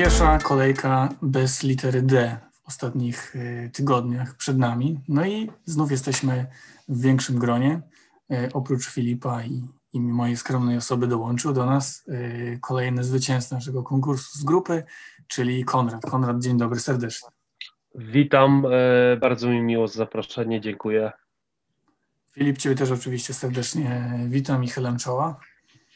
Pierwsza kolejka bez litery D w ostatnich y, tygodniach przed nami. No i znów jesteśmy w większym gronie. Y, oprócz Filipa i, i mojej skromnej osoby dołączył do nas y, kolejny zwycięzca naszego konkursu z grupy, czyli Konrad. Konrad, dzień dobry serdecznie. Witam, e, bardzo mi miło za zaproszenie, dziękuję. Filip, Ciebie też oczywiście serdecznie witam i chylam czoła.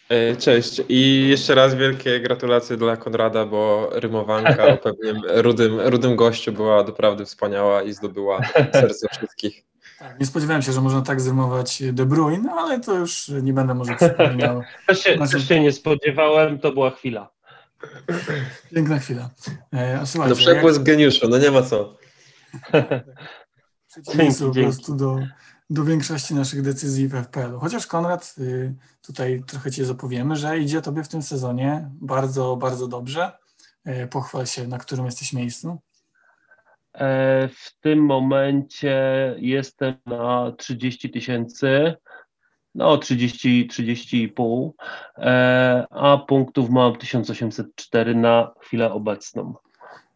E, Cześć i jeszcze raz wielkie gratulacje dla Konrada, bo rymowanka o pewnym rudym, rudym gościu była doprawdy wspaniała i zdobyła serce wszystkich. Tak, nie spodziewałem się, że można tak zrymować De Bruyne, ale to już nie będę może przypominał. Też się, też się nie spodziewałem, to była chwila. Piękna chwila. E, No przepływ geniuszu, no nie ma co. przeciwieństwo po Dzięki, prostu do, do większości naszych decyzji w FPL-u. Chociaż Konrad, y, tutaj trochę Cię zapowiemy, że idzie Tobie w tym sezonie bardzo, bardzo dobrze. E, Pochwal się, na którym jesteś miejscu. E, W tym momencie jestem na 30 tysięcy, no 30, 30,5, e, a punktów mam 1804 na chwilę obecną.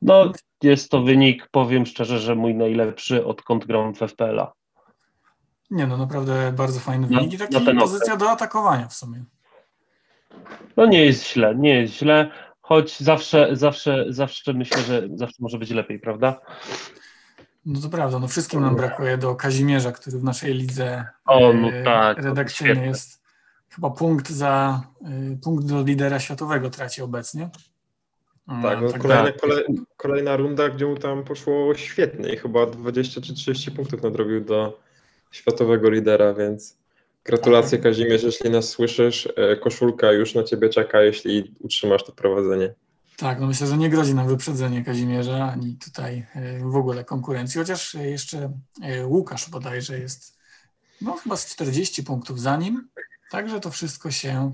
No, jest to wynik, powiem szczerze, że mój najlepszy odkąd gram w FPL-a. Nie no, naprawdę bardzo fajny Na- wynik i ten pozycja do atakowania w sumie. No nie jest źle, nie jest źle, choć zawsze, zawsze, zawsze myślę, że zawsze może być lepiej, prawda? No to prawda, no wszystkim nam brakuje do Kazimierza, który w naszej lidze O, no e, tak, jest chyba punkt za e, punkt do lidera światowego traci obecnie. Tak, no tak, kolejna, tak. kolej, kolejna runda, gdzie mu tam poszło świetnie i chyba 20 czy 30 punktów nadrobił do światowego lidera, więc gratulacje Kazimierz, jeśli nas słyszysz, e, koszulka już na ciebie czeka, jeśli utrzymasz to prowadzenie. Tak, no myślę, że nie grozi nam wyprzedzenie Kazimierza, ani tutaj e, w ogóle konkurencji, chociaż e, jeszcze Łukasz bodajże jest no chyba z 40 punktów za nim, także to wszystko się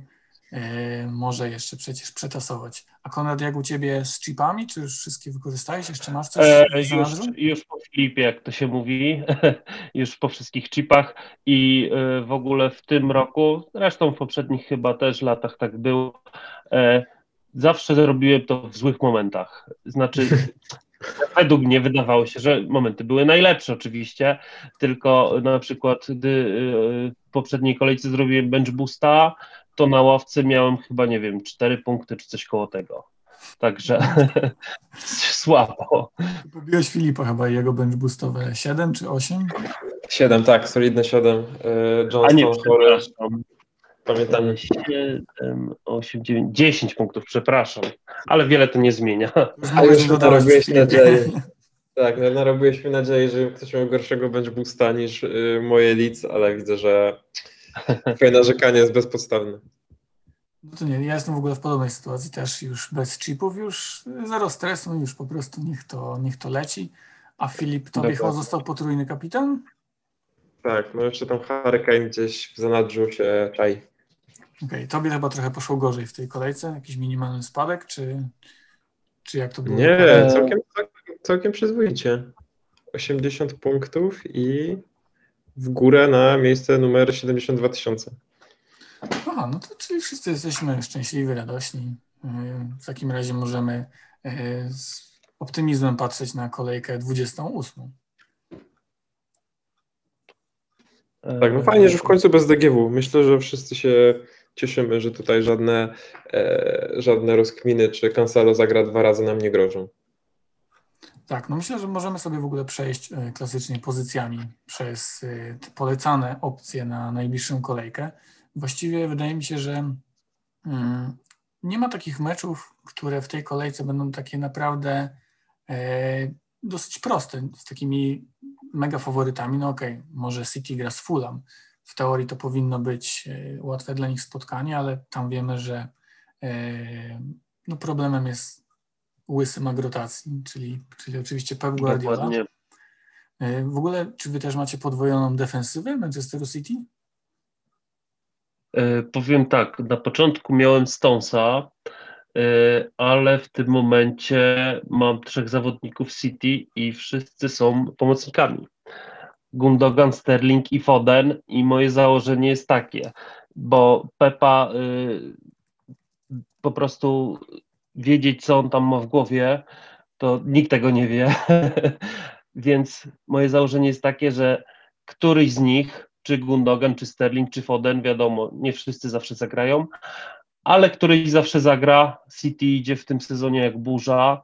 może jeszcze przecież przetasować. A Konrad, jak u Ciebie z chipami, czy już wszystkie wykorzystałeś? Jeszcze masz coś E, już, już po Filipie, jak to się mówi, już po wszystkich chipach i e, w ogóle w tym roku, zresztą w poprzednich chyba też latach tak było, e, zawsze robiłem to w złych momentach. Znaczy, według mnie wydawało się, że momenty były najlepsze oczywiście, tylko na przykład gdy e, w poprzedniej kolejce zrobiłem bench boosta, to na ławce miałem chyba, nie wiem, 4 punkty czy coś koło tego. Także słabo. Pobiłeś Filipa chyba i jego bench boostowe 7 czy 8? 7, tak, solidne 7. E, A nie, przepraszam. Pamiętam. 7, 8, 9, 10 punktów, przepraszam. Ale wiele to nie zmienia. Już A mogłeś już dodawać narobiłeś nadzieję. Tak, no, narobiłeś mi nadzieję, że ktoś miał gorszego bench boosta niż y, moje leads, ale widzę, że twoje narzekanie jest bezpodstawne. No to nie, ja jestem w ogóle w podobnej sytuacji też już bez chipów, już zero stresu, już po prostu niech to, niech to leci. A Filip, tobie chyba został potrójny kapitan? Tak, no jeszcze tam Hurricane gdzieś w zanadrzu się czai. Okej, tobie chyba trochę poszło gorzej w tej kolejce, jakiś minimalny spadek, czy, czy jak to było? Nie, Eee. całkiem, całkiem, przyzwoicie. 80 punktów i w górę na miejsce numer 72 tysiące. Aha, no to czyli wszyscy jesteśmy szczęśliwi, radośni. Yy, W takim razie możemy yy, z optymizmem patrzeć na kolejkę 28. Tak, no fajnie, że w końcu bez DGW. Myślę, że wszyscy się cieszymy, że tutaj żadne, e, żadne rozkminy czy Cancelo zagra dwa razy nam nie grożą. Tak, no myślę, że możemy sobie w ogóle przejść e, klasycznie pozycjami przez e, te polecane opcje na najbliższą kolejkę. Właściwie wydaje mi się, że mm, nie ma takich meczów, które w tej kolejce będą takie naprawdę e, dosyć proste, z takimi mega faworytami. No okej, może City gra z Fulham. W teorii to powinno być e, łatwe dla nich spotkanie, ale tam wiemy, że e, no problemem jest łysy mag rotacji, czyli, czyli oczywiście Pep Guardiola. Dokładnie. E, W ogóle, czy wy też macie podwojoną defensywę Manchesteru City? Powiem tak, na początku miałem Stonesa, ale w tym momencie mam trzech zawodników City i wszyscy są pomocnikami. Gundogan, Sterling i Foden i moje założenie jest takie, bo Pepa y, po prostu wiedzieć, co on tam ma w głowie, to nikt tego nie wie. Więc moje założenie jest takie, że któryś z nich, czy Gundogan, czy Sterling, czy Foden, wiadomo, nie wszyscy zawsze zagrają, ale któryś zawsze zagra. City idzie w tym sezonie jak burza,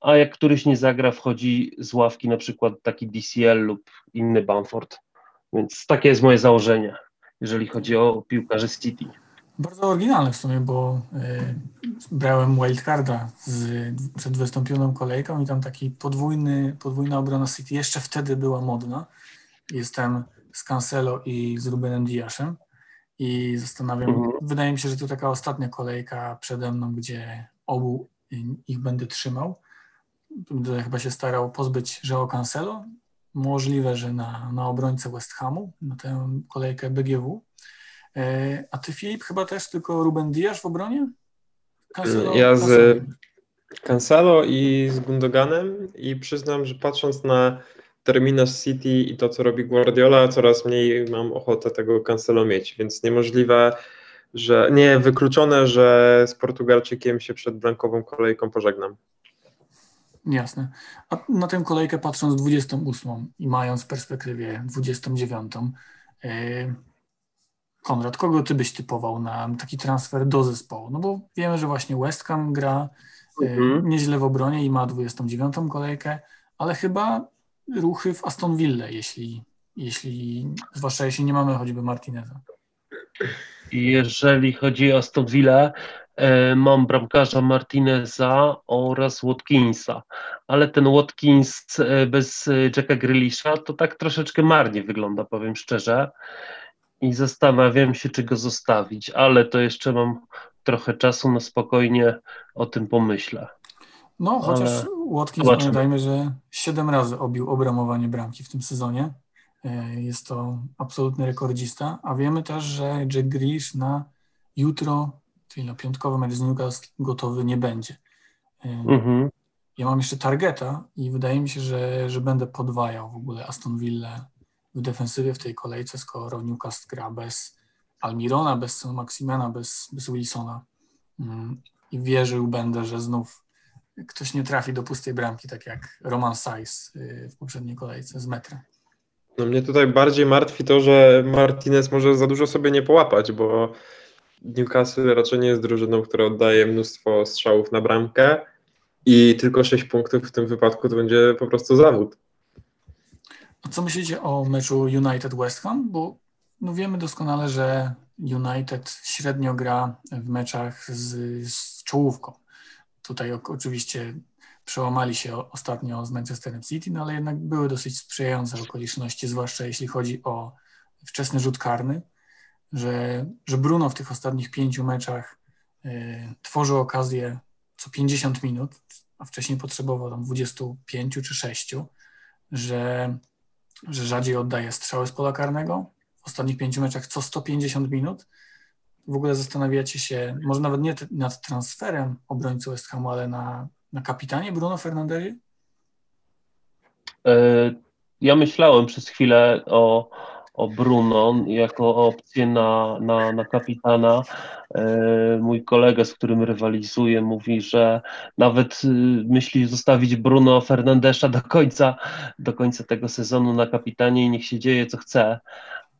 a jak któryś nie zagra, wchodzi z ławki na przykład taki DCL lub inny Bamford. Więc takie jest moje założenie, jeżeli chodzi o piłkarzy City. Bardzo oryginalne w sumie, bo y, brałem wildcarda z, przed 25 kolejką i tam taki podwójny, podwójna obrona City jeszcze wtedy była modna. Jestem z Cancelo i z Rubenem Diaszem i zastanawiam, mhm. wydaje mi się, że to taka ostatnia kolejka przede mną, gdzie obu ich będę trzymał. Będę chyba się starał pozbyć Joao Cancelo. Możliwe, że na, na obrońcę West Hamu, na tę kolejkę BGW. E, a ty, Filip, chyba też tylko Ruben Diasz w obronie? Cancelo, ja z Cancelo i z Gundoganem i przyznam, że patrząc na terminarz City i to, co robi Guardiola, coraz mniej mam ochotę tego Cancelo mieć, więc niemożliwe, że nie wykluczone, że z Portugalczykiem się przed blankową kolejką pożegnam. Jasne. A na tę kolejkę patrząc 28 i mając w perspektywie 29, yy, Konrad, kogo ty byś typował na taki transfer do zespołu? No bo wiemy, że właśnie West Ham gra yy, mhm. nieźle w obronie i ma 29 kolejkę, ale chyba ruchy w Aston Villa, jeśli, jeśli zwłaszcza jeśli nie mamy choćby Martineza. Jeżeli chodzi o Aston Villa, e, mam bramkarza Martineza oraz Watkinsa, ale ten Watkins e, bez Jacka Grealisha to tak troszeczkę marnie wygląda, powiem szczerze. I zastanawiam się, czy go zostawić, ale to jeszcze mam trochę czasu, na spokojnie o tym pomyślę. No, chociaż ale... Watkins, Zobaczymy. pamiętajmy, że 7 razy obił obramowanie bramki w tym sezonie. E, jest to absolutny rekordzista, a wiemy też, że Jack Grealish na jutro, czyli na piątkowy mecz z Newcastle gotowy nie będzie. E, mhm. Ja mam jeszcze targeta i wydaje mi się, że, że będę podwajał w ogóle Aston Villa w defensywie w tej kolejce, skoro Newcastle gra bez Almirona, bez Maximana, bez, bez Wilsona. Mm, I wierzył będę, że znów ktoś nie trafi do pustej bramki, tak jak Roman Sajs y, w poprzedniej kolejce z metra. No mnie tutaj bardziej martwi to, że Martinez może za dużo sobie nie połapać, bo Newcastle raczej nie jest drużyną, która oddaje mnóstwo strzałów na bramkę i tylko 6 punktów w tym wypadku to będzie po prostu zawód. A co myślicie o meczu United West Ham? Bo no wiemy doskonale, że United średnio gra w meczach z, z czołówką. Tutaj oczywiście przełamali się ostatnio z Manchesterem City, no ale jednak były dosyć sprzyjające okoliczności, zwłaszcza jeśli chodzi o wczesny rzut karny, że, że Bruno w tych ostatnich pięciu meczach y, tworzył okazję co 50 minut, a wcześniej potrzebował tam 25 czy 6, że, że rzadziej oddaje strzały z pola karnego. W ostatnich pięciu meczach co 150 minut w ogóle zastanawiacie się, może nawet nie nad transferem obrońcy West Hamu, ale na, na kapitanie Bruno Fernandezie? E, ja myślałem przez chwilę o, o Bruno jako opcję na, na, na kapitana. E, mój kolega, z którym rywalizuję, mówi, że nawet y, myśli zostawić Bruno Fernandesza do końca, do końca tego sezonu na kapitanie i niech się dzieje co chce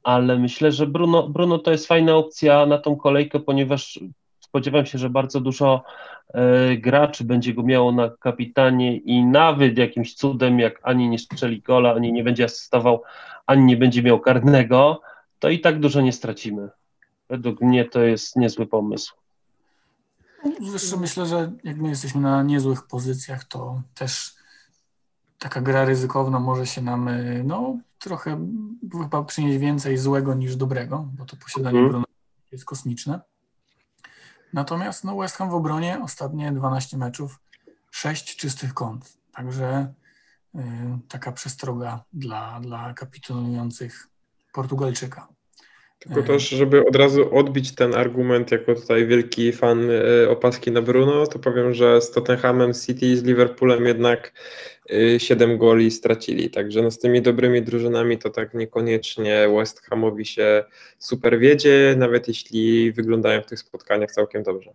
ale myślę, że Bruno, Bruno to jest fajna opcja na tą kolejkę, ponieważ spodziewam się, że bardzo dużo e, graczy będzie go miało na kapitanie i nawet jakimś cudem, jak ani nie strzeli gola, ani nie będzie asystował, ani nie będzie miał karnego, to i tak dużo nie stracimy. Według mnie to jest niezły pomysł. Zresztą myślę, że jak my jesteśmy na niezłych pozycjach, to też taka gra ryzykowna może się nam e, no, trochę chyba przynieść więcej złego niż dobrego, bo to posiadanie mm. Bruno jest kosmiczne. Natomiast no, West Ham w obronie ostatnie 12 meczów, 6 czystych kąt. Także y, taka przestroga dla, dla kapitulujących Portugalczyka. Tylko też, żeby od razu odbić ten argument, jako tutaj wielki fan y, opaski na Bruno, to powiem, że z Tottenhamem City, z Liverpoolem jednak 7 y, goli stracili. Także no z tymi dobrymi drużynami to tak niekoniecznie West Hamowi się super wiedzie, nawet jeśli wyglądają w tych spotkaniach całkiem dobrze.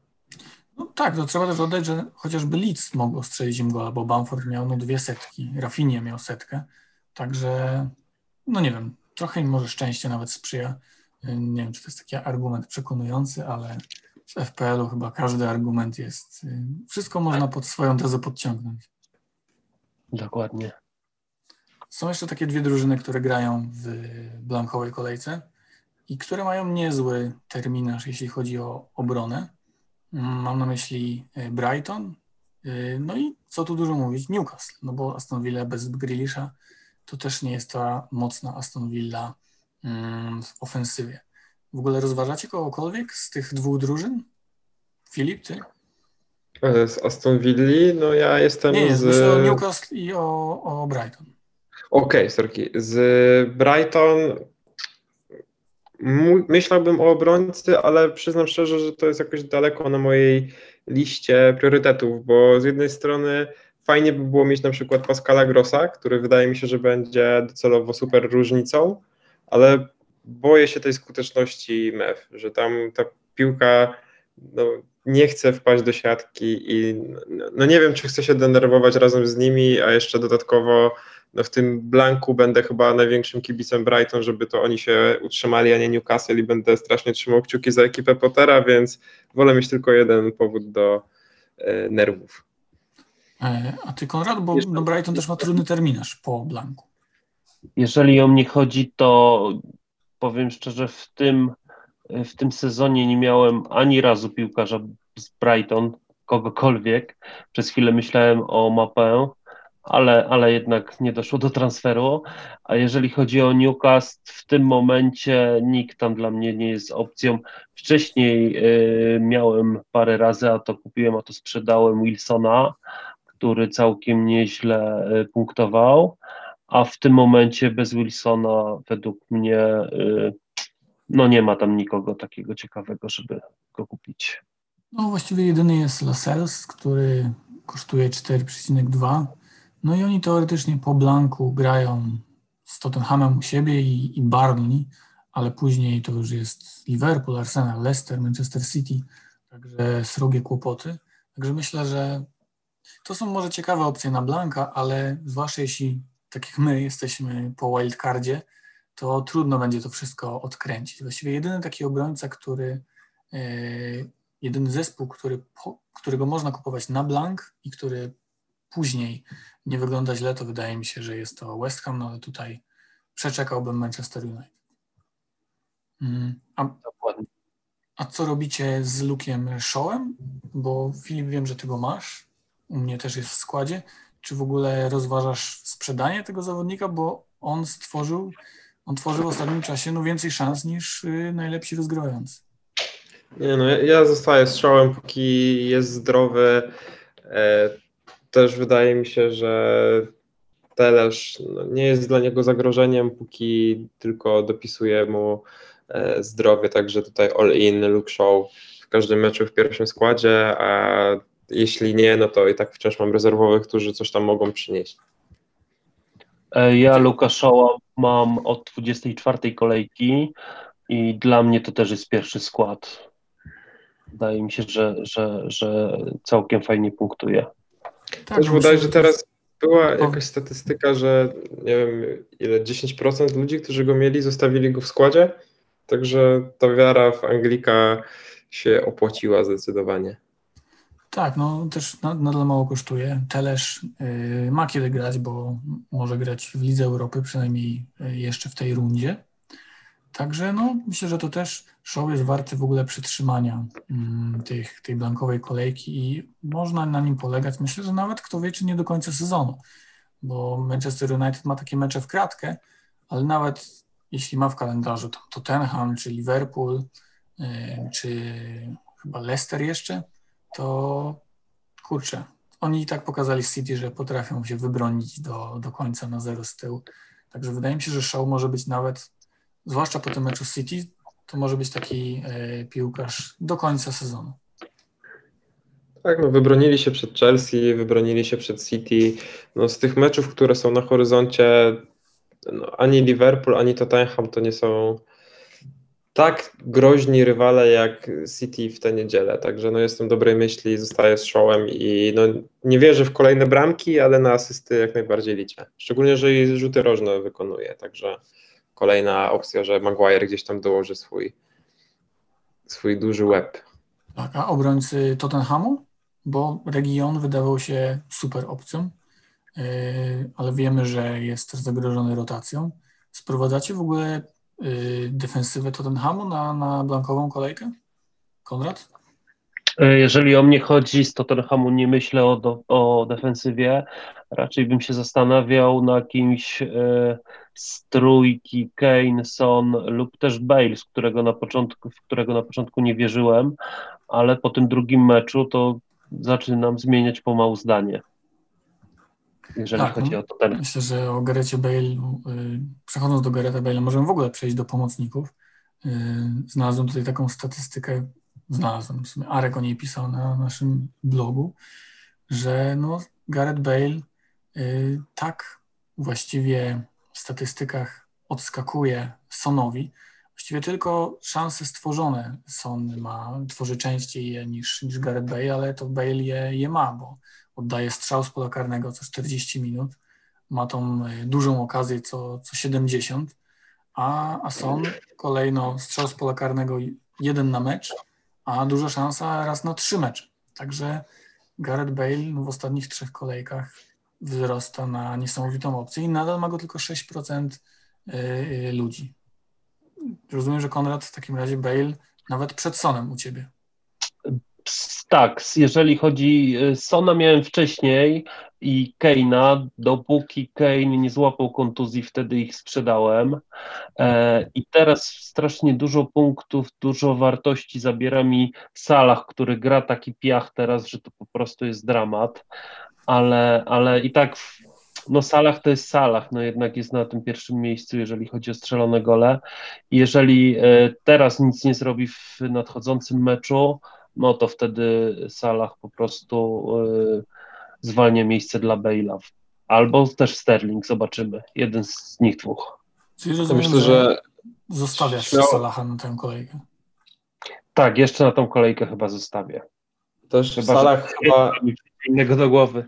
No tak, to trzeba też oddać, że chociażby Leeds mogło strzelić im gola, bo Bamford miał no dwie setki, Rafinha miał setkę, także no nie wiem, trochę im może szczęście nawet sprzyja. Nie wiem, czy to jest taki argument przekonujący, ale w FPL-u chyba każdy argument jest, y, wszystko można pod swoją tezę podciągnąć. Dokładnie. Są jeszcze takie dwie drużyny, które grają w blankowej kolejce i które mają niezły terminarz, jeśli chodzi o obronę. Mam na myśli y, Brighton, y, no i co tu dużo mówić, Newcastle, no bo Aston Villa bez Grealisha to też nie jest ta mocna Aston Villa mm, w ofensywie. W ogóle rozważacie kogokolwiek z tych dwóch drużyn? Filip, ty? E, z Aston Villa, no ja jestem Nie, nie, z... myślę o Newcastle i o, o Brighton. Okej, sorki. Z Brighton myślałbym o obrońcy, ale przyznam szczerze, że to jest jakoś daleko na mojej liście priorytetów, bo z jednej strony fajnie by było mieć na przykład Pascala Grossa, który wydaje mi się, że będzie docelowo super różnicą, ale boję się tej skuteczności MEF, że tam ta piłka no, nie chce wpaść do siatki i no, no nie wiem, czy chcę się denerwować razem z nimi, a jeszcze dodatkowo no w tym blanku będę chyba największym kibicem Brighton, żeby to oni się utrzymali, a nie Newcastle i będę strasznie trzymał kciuki za ekipę Pottera, więc wolę mieć tylko jeden powód do e, nerwów. E, A ty, Konrad, bo no Brighton też ma trudny terminarz po blanku. Jeżeli o mnie chodzi, to powiem szczerze, w tym, w tym sezonie nie miałem ani razu piłkarza z Brighton, kogokolwiek. Przez chwilę myślałem o mapę, ale, ale jednak nie doszło do transferu. A jeżeli chodzi o Newcastle, w tym momencie nikt tam dla mnie nie jest opcją. Wcześniej y, miałem parę razy, a to kupiłem, a to sprzedałem Wilsona, który całkiem nieźle y, punktował a w tym momencie bez Wilsona według mnie y, no nie ma tam nikogo takiego ciekawego, żeby go kupić. No właściwie jedyny jest Lascelles, który kosztuje 4,2. No i oni teoretycznie po blanku grają z Tottenhamem u siebie i, i Barnley, ale później to już jest Liverpool, Arsenal, Leicester, Manchester City, także srogie kłopoty. Także myślę, że to są może ciekawe opcje na blanka, ale zwłaszcza jeśli tak jak my jesteśmy po wildcardzie, to trudno będzie to wszystko odkręcić. Właściwie jedyny taki obrońca, który e, jedyny zespół, który, którego można kupować na blank i który później nie wygląda źle, to wydaje mi się, że jest to West Ham, no ale tutaj przeczekałbym Manchester United. Mm, A, a co robicie z Lukiem Shawem? Bo Filip, wiem, że ty go masz, u mnie też jest w składzie. Czy w ogóle rozważasz sprzedanie tego zawodnika, bo on stworzył, on tworzył w ostatnim czasie no, więcej szans niż y, najlepsi rozgrywający. Nie no, ja, ja zostaję Shawem, póki jest zdrowy. E, też wydaje mi się, że Telesz no, nie jest dla niego zagrożeniem, póki tylko dopisuje mu e, zdrowie, także tutaj all in, Luke Shaw w każdym meczu w pierwszym składzie, a jeśli nie, no to i tak wciąż mam rezerwowych, którzy coś tam mogą przynieść. E, Ja Lukaszoła mam od 24 kolejki i dla mnie to też jest pierwszy skład. Wydaje mi się, że, że, że całkiem fajnie punktuje. Tak, Też no wydaje, że teraz była Po- jakaś statystyka, że nie wiem ile, 10% ludzi, którzy go mieli, zostawili go w składzie, także ta wiara w Anglika się opłaciła zdecydowanie. Tak, no też na- nadal mało kosztuje. Telesz y, ma kiedy grać, bo może grać w Lidze Europy, przynajmniej y, jeszcze w tej rundzie. Także no, myślę, że to też show jest warty w ogóle przytrzymania mm, tych, tej blankowej kolejki i można na nim polegać. Myślę, że nawet kto wie, czy nie do końca sezonu, bo Manchester United ma takie mecze w kratkę, ale nawet jeśli ma w kalendarzu tam Tottenham, czy Liverpool, y, czy chyba Leicester jeszcze, to kurczę, oni i tak pokazali City, że potrafią się wybronić do, do końca na zero z tyłu. Także wydaje mi się, że show może być nawet, zwłaszcza po tym meczu City, to może być taki e, piłkarz do końca sezonu. Tak, no wybronili się przed Chelsea, wybronili się przed City. No z tych meczów, które są na horyzoncie, no, ani Liverpool, ani Tottenham to nie są tak groźni rywale jak City w tę niedzielę. Także no jestem dobrej myśli, zostaję z Showem i no nie wierzę w kolejne bramki, ale na asysty jak najbardziej liczę. Szczególnie, że i rzuty rożne wykonuje, także kolejna opcja, że Maguire gdzieś tam dołoży swój, swój duży łeb. Tak, a obrońcy Tottenhamu? Bo Region wydawał się super opcją, yy, ale wiemy, że jest też zagrożony rotacją. Sprowadzacie w ogóle defensywę Tottenhamu na, na blankową kolejkę? Konrad? E, Jeżeli o mnie chodzi, z Tottenhamu nie myślę o, do, o defensywie. Raczej bym się zastanawiał na kimś e, z trójki Kane, Son lub też Bale, z którego na początku, w którego na początku nie wierzyłem, ale po tym drugim meczu to zaczynam zmieniać pomału zdanie. Jeżeli Tak, chodzi no. o Tottenham. Myślę, że o Garecie Bale, yy, przechodząc do Gareta Bale'a, możemy w ogóle przejść do pomocników. Yy, Znalazłem tutaj taką statystykę, znalazłem, w sumie Arek o niej pisał na naszym blogu, że no, Gareth Bale yy, tak właściwie w statystykach odskakuje Sonowi. Właściwie tylko szanse stworzone Son ma, tworzy częściej je niż, niż Gareth Bale, ale to Bale je, je ma, bo oddaje strzał z pola karnego co 40 minut, ma tą y, dużą okazję co, co 70, a, a Son kolejno strzał z pola karnego jeden na mecz, a duża szansa raz na trzy mecze. Także Gareth Bale w ostatnich trzech kolejkach wzrasta na niesamowitą opcję i nadal ma go tylko 6% y, y, ludzi. Rozumiem, że Konrad w takim razie Bale nawet przed Sonem u ciebie. Tak, jeżeli chodzi, y, Sona miałem wcześniej i Keina, dopóki Kane nie złapał kontuzji, wtedy ich sprzedałem. E, I teraz strasznie dużo punktów, dużo wartości zabiera mi Salah, który gra taki piach teraz, że to po prostu jest dramat. Ale, ale i tak, no Salah to jest Salah, no jednak jest na tym pierwszym miejscu, jeżeli chodzi o strzelone gole. Jeżeli e, teraz nic nie zrobi w nadchodzącym meczu, no to wtedy Salah po prostu y, zwalnia miejsce dla Bale'a. Albo też Sterling, zobaczymy. Jeden z nich dwóch. Czyli rozumiem, myślę, że zostawiasz śmiało- Salaha na tę kolejkę. Tak, jeszcze na tą kolejkę chyba zostawię. też Chyba, Salah chyba innego do głowy.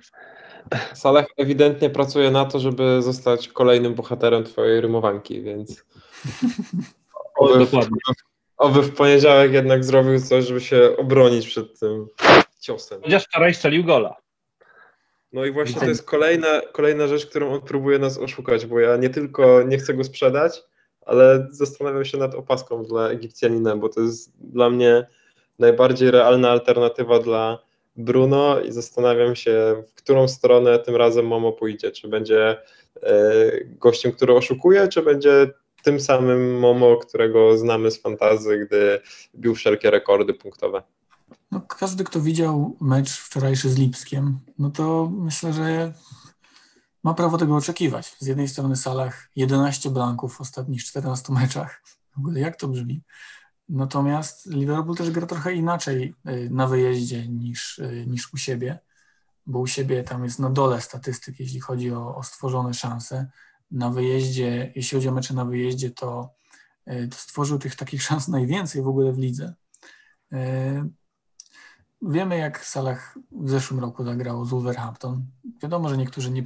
Salah ewidentnie pracuje na to, żeby zostać kolejnym bohaterem twojej rymowanki, więc O, oby w, dokładnie. Oby w poniedziałek jednak zrobił coś, żeby się obronić przed tym ciosem. Chociaż wczoraj strzelił gola. No i właśnie to jest kolejna, kolejna rzecz, którą on próbuje nas oszukać, bo ja nie tylko nie chcę go sprzedać, ale zastanawiam się nad opaską dla Egipcjanina, bo to jest dla mnie najbardziej realna alternatywa dla Bruno i zastanawiam się, w którą stronę tym razem Momo pójdzie. Czy będzie e, gościem, który oszukuje, czy będzie tym samym Momo, którego znamy z fantazy, gdy bił wszelkie rekordy punktowe. No, każdy, kto widział mecz wczorajszy z Lipskiem, no to myślę, że ma prawo tego oczekiwać. Z jednej strony Salah 11 blanków w ostatnich 14 meczach. W ogóle jak to brzmi? Natomiast Liverpool też gra trochę inaczej y, na wyjeździe niż, y, niż u siebie, bo u siebie tam jest na dole statystyk, jeśli chodzi o, o stworzone szanse. Na wyjeździe, jeśli chodzi o mecze na wyjeździe, to, y, to stworzył tych takich szans najwięcej w ogóle w lidze. Y, Wiemy, jak Salah w zeszłym roku zagrał z Wolverhampton. Wiadomo, że niektórzy nie,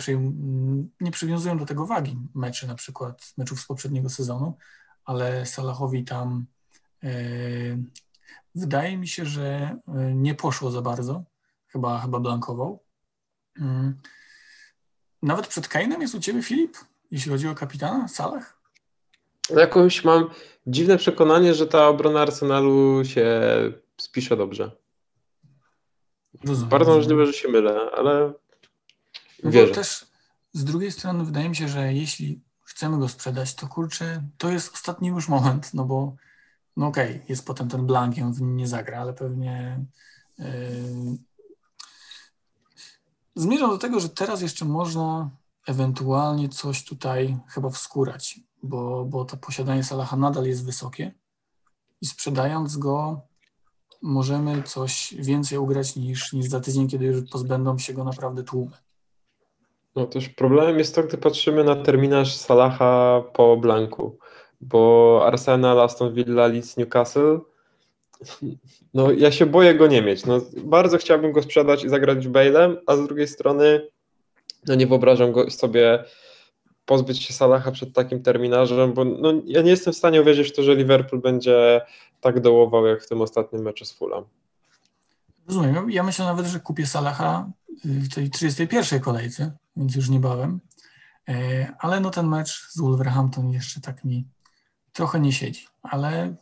nie przywiązują do tego wagi meczy, na przykład meczów z poprzedniego sezonu, ale Salahowi tam e, wydaje mi się, że e, nie poszło za bardzo. Chyba, chyba blankował. Mm. Nawet przed Kane'em jest u Ciebie Filip, jeśli chodzi o kapitana Salah? Jakąś mam dziwne przekonanie, że ta obrona Arsenalu się spisze dobrze. Rozumiem, Bardzo możliwe, że się mylę, ale No wierzę. też z drugiej strony wydaje mi się, że jeśli chcemy go sprzedać, to kurczę, to jest ostatni już moment, no bo no okej, jest potem ten blank, i on w nim nie zagra, ale pewnie yy... zmierzam do tego, że teraz jeszcze można ewentualnie coś tutaj chyba wskórać, bo, bo to posiadanie Salaha nadal jest wysokie i sprzedając go możemy coś więcej ugrać niż, niż za tydzień, kiedy już pozbędą się go naprawdę tłumy. No też problemem jest to, gdy patrzymy na terminarz Salaha po Blanku, bo Arsenal, Aston Villa, Leeds, Newcastle, no ja się boję go nie mieć. No, bardzo chciałbym go sprzedać i zagrać Bale'em, a z drugiej strony no nie wyobrażam go sobie pozbyć się Salaha przed takim terminarzem, bo no, ja nie jestem w stanie uwierzyć w to, że Liverpool będzie tak dołował jak w tym ostatnim meczu z Fulham. Rozumiem. Ja myślę nawet, że kupię Salaha w tej 31 kolejce, więc już niebawem. E, ale no ten mecz z Wolverhampton jeszcze tak mi trochę nie siedzi. Ale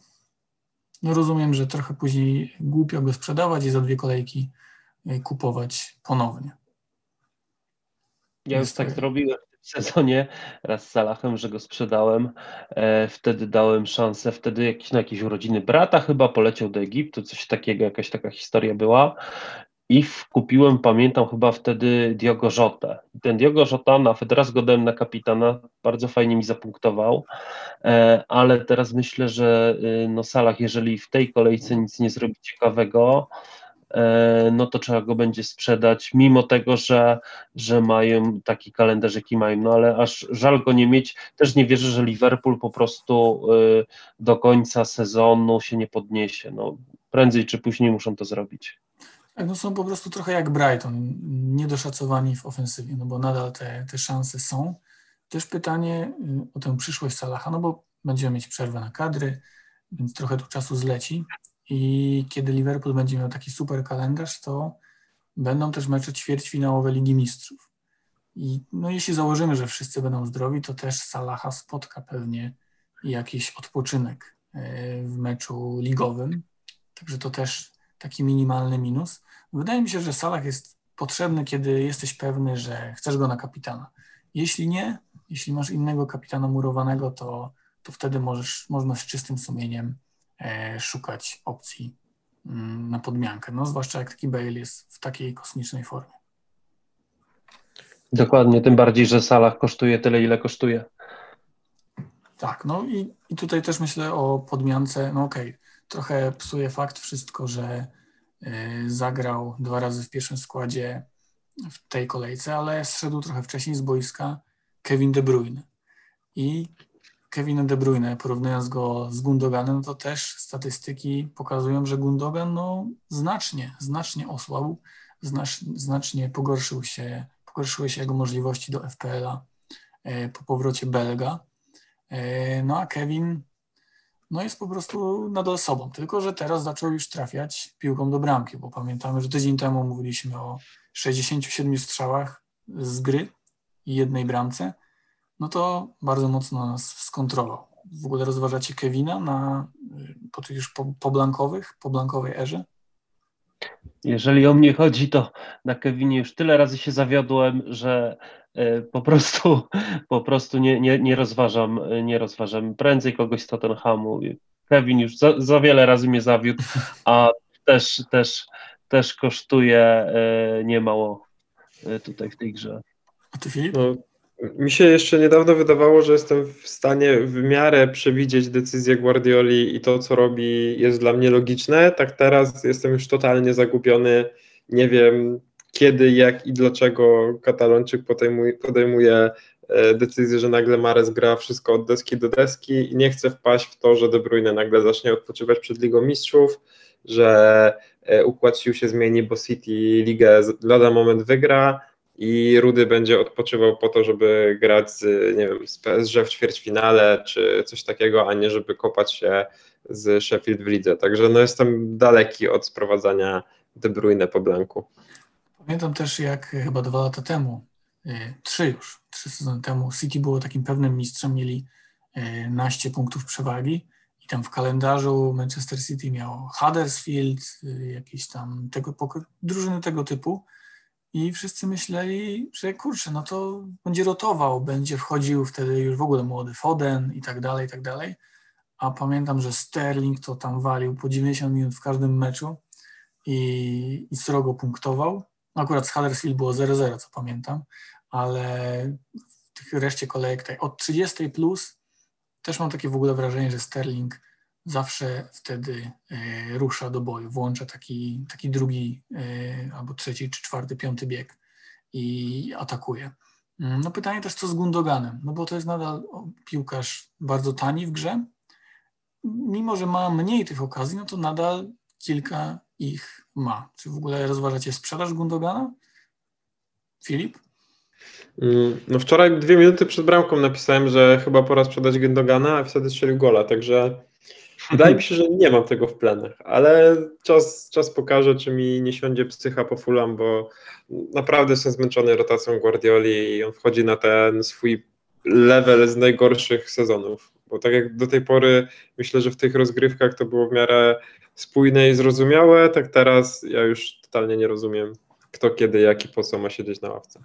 no rozumiem, że trochę później głupio go sprzedawać i za dwie kolejki e, kupować ponownie. Ja już tak zrobiłem w sezonie raz z Salahem, że go sprzedałem. E, wtedy dałem szansę, wtedy jakieś, na jakieś urodziny brata chyba poleciał do Egiptu, coś takiego, jakaś taka historia była. I kupiłem, pamiętam chyba wtedy Diogo Jota. Ten Diogo Jota, nawet raz go dałem na kapitana, bardzo fajnie mi zapunktował, e, ale teraz myślę, że y, no Salah, jeżeli w tej kolejce nic nie zrobi ciekawego, no to trzeba go będzie sprzedać, mimo tego, że, że mają taki kalendarz, jaki mają. No ale aż żal go nie mieć. Też nie wierzę, że Liverpool po prostu e, do końca sezonu się nie podniesie. No, prędzej czy później muszą to zrobić. Tak, no są po prostu trochę jak Brighton, niedoszacowani w ofensywie, no bo nadal te, te szanse są. Też pytanie y, o tę przyszłość Salaha, no bo będziemy mieć przerwę na kadry, więc trochę tu czasu zleci. I kiedy Liverpool będzie miał taki super kalendarz, to będą też mecze ćwierćfinałowe Ligi Mistrzów. I no, jeśli założymy, że wszyscy będą zdrowi, to też Salaha spotka pewnie jakiś odpoczynek e, w meczu ligowym. Także to też taki minimalny minus. Wydaje mi się, że Salah jest potrzebny, kiedy jesteś pewny, że chcesz go na kapitana. Jeśli nie, jeśli masz innego kapitana murowanego, to, to wtedy możesz, można z czystym sumieniem szukać opcji mm, na podmiankę, no zwłaszcza jak taki Bale jest w takiej kosmicznej formie. Dokładnie, tym bardziej, że Salah kosztuje tyle, ile kosztuje. Tak, no i, i tutaj też myślę o podmiance, no okej, okay, trochę psuje fakt wszystko, że y, zagrał dwa razy w pierwszym składzie w tej kolejce, ale zszedł trochę wcześniej z boiska Kevin De Bruyne. I Kevina De Bruyne, porównując go z Gundoganem, to też statystyki pokazują, że Gundogan no, znacznie, znacznie osłabł, znacz, znacznie pogorszył się, pogorszyły się jego możliwości do FPL-a e, po powrocie Belga. E, no a Kevin no jest po prostu nadal sobą, tylko że teraz zaczął już trafiać piłką do bramki, bo pamiętamy, że tydzień temu mówiliśmy o 67 strzałach z gry i jednej bramce no to bardzo mocno nas skontrolował. W ogóle rozważacie Kevina na, po tych już po, blankowych, po blankowej erze? Jeżeli o mnie chodzi, to na Kevinie już tyle razy się zawiodłem, że e, po prostu, po prostu nie, nie, nie rozważam, nie rozważam. Prędzej kogoś z Tottenhamu. Kevin już za, za wiele razy mnie zawiódł, a też, też, też kosztuje e, niemało tutaj w tej grze. A ty Filip? No, mi się jeszcze niedawno wydawało, że jestem w stanie w miarę przewidzieć decyzję Guardioli i to, co robi, jest dla mnie logiczne. Tak teraz jestem już totalnie zagubiony. Nie wiem kiedy, jak i dlaczego Katalończyk podejmuje, podejmuje decyzję, że nagle Mares gra wszystko od deski do deski i nie chcę wpaść w to, że De Bruyne nagle zacznie odpoczywać przed Ligą Mistrzów, że e, układ sił się zmieni, bo City ligę lada moment wygra, i Rudy będzie odpoczywał po to, żeby grać z, nie wiem, z PSG w ćwierćfinale czy coś takiego, a nie żeby kopać się z Sheffield w lidze. Także no jestem daleki od sprowadzania De Bruyne po blanku. Pamiętam też jak chyba dwa lata temu, y, trzy już, trzy sezony temu City było takim pewnym mistrzem, mieli y, naście punktów przewagi i tam w kalendarzu Manchester City miało Huddersfield, jakieś tam tego, drużyny tego typu, i wszyscy myśleli, że kurczę, no to będzie rotował, będzie wchodził wtedy już w ogóle młody Foden i tak dalej, i tak dalej. A pamiętam, że Sterling to tam walił po 90 minut w każdym meczu i, i srogo punktował. Akurat z Huddersfield było 0-0, co pamiętam, ale w tych reszcie kolejek tak, od 30 plus też mam takie w ogóle wrażenie, że Sterling zawsze wtedy e, rusza do boju, włącza taki, taki drugi e, albo trzeci, czy czwarty, piąty bieg i atakuje. Mm, no pytanie też, co z Gundoganem, no bo to jest nadal piłkarz bardzo tani w grze. Mimo, że ma mniej tych okazji, no to nadal kilka ich ma. Czy w ogóle rozważacie sprzedaż Gundogana? Filip? Mm, no wczoraj dwie minuty przed bramką napisałem, że chyba pora sprzedać Gundogana, a wtedy strzelił gola, także wydaje mi się, że nie mam tego w planach, ale czas, czas pokaże, czy mi nie siądzie psycha po fulam, bo naprawdę jestem zmęczony rotacją Guardioli i on wchodzi na ten swój level z najgorszych sezonów, bo tak jak do tej pory myślę, że w tych rozgrywkach to było w miarę spójne i zrozumiałe, tak teraz ja już totalnie nie rozumiem, kto, kiedy, jak i po co ma siedzieć na ławce.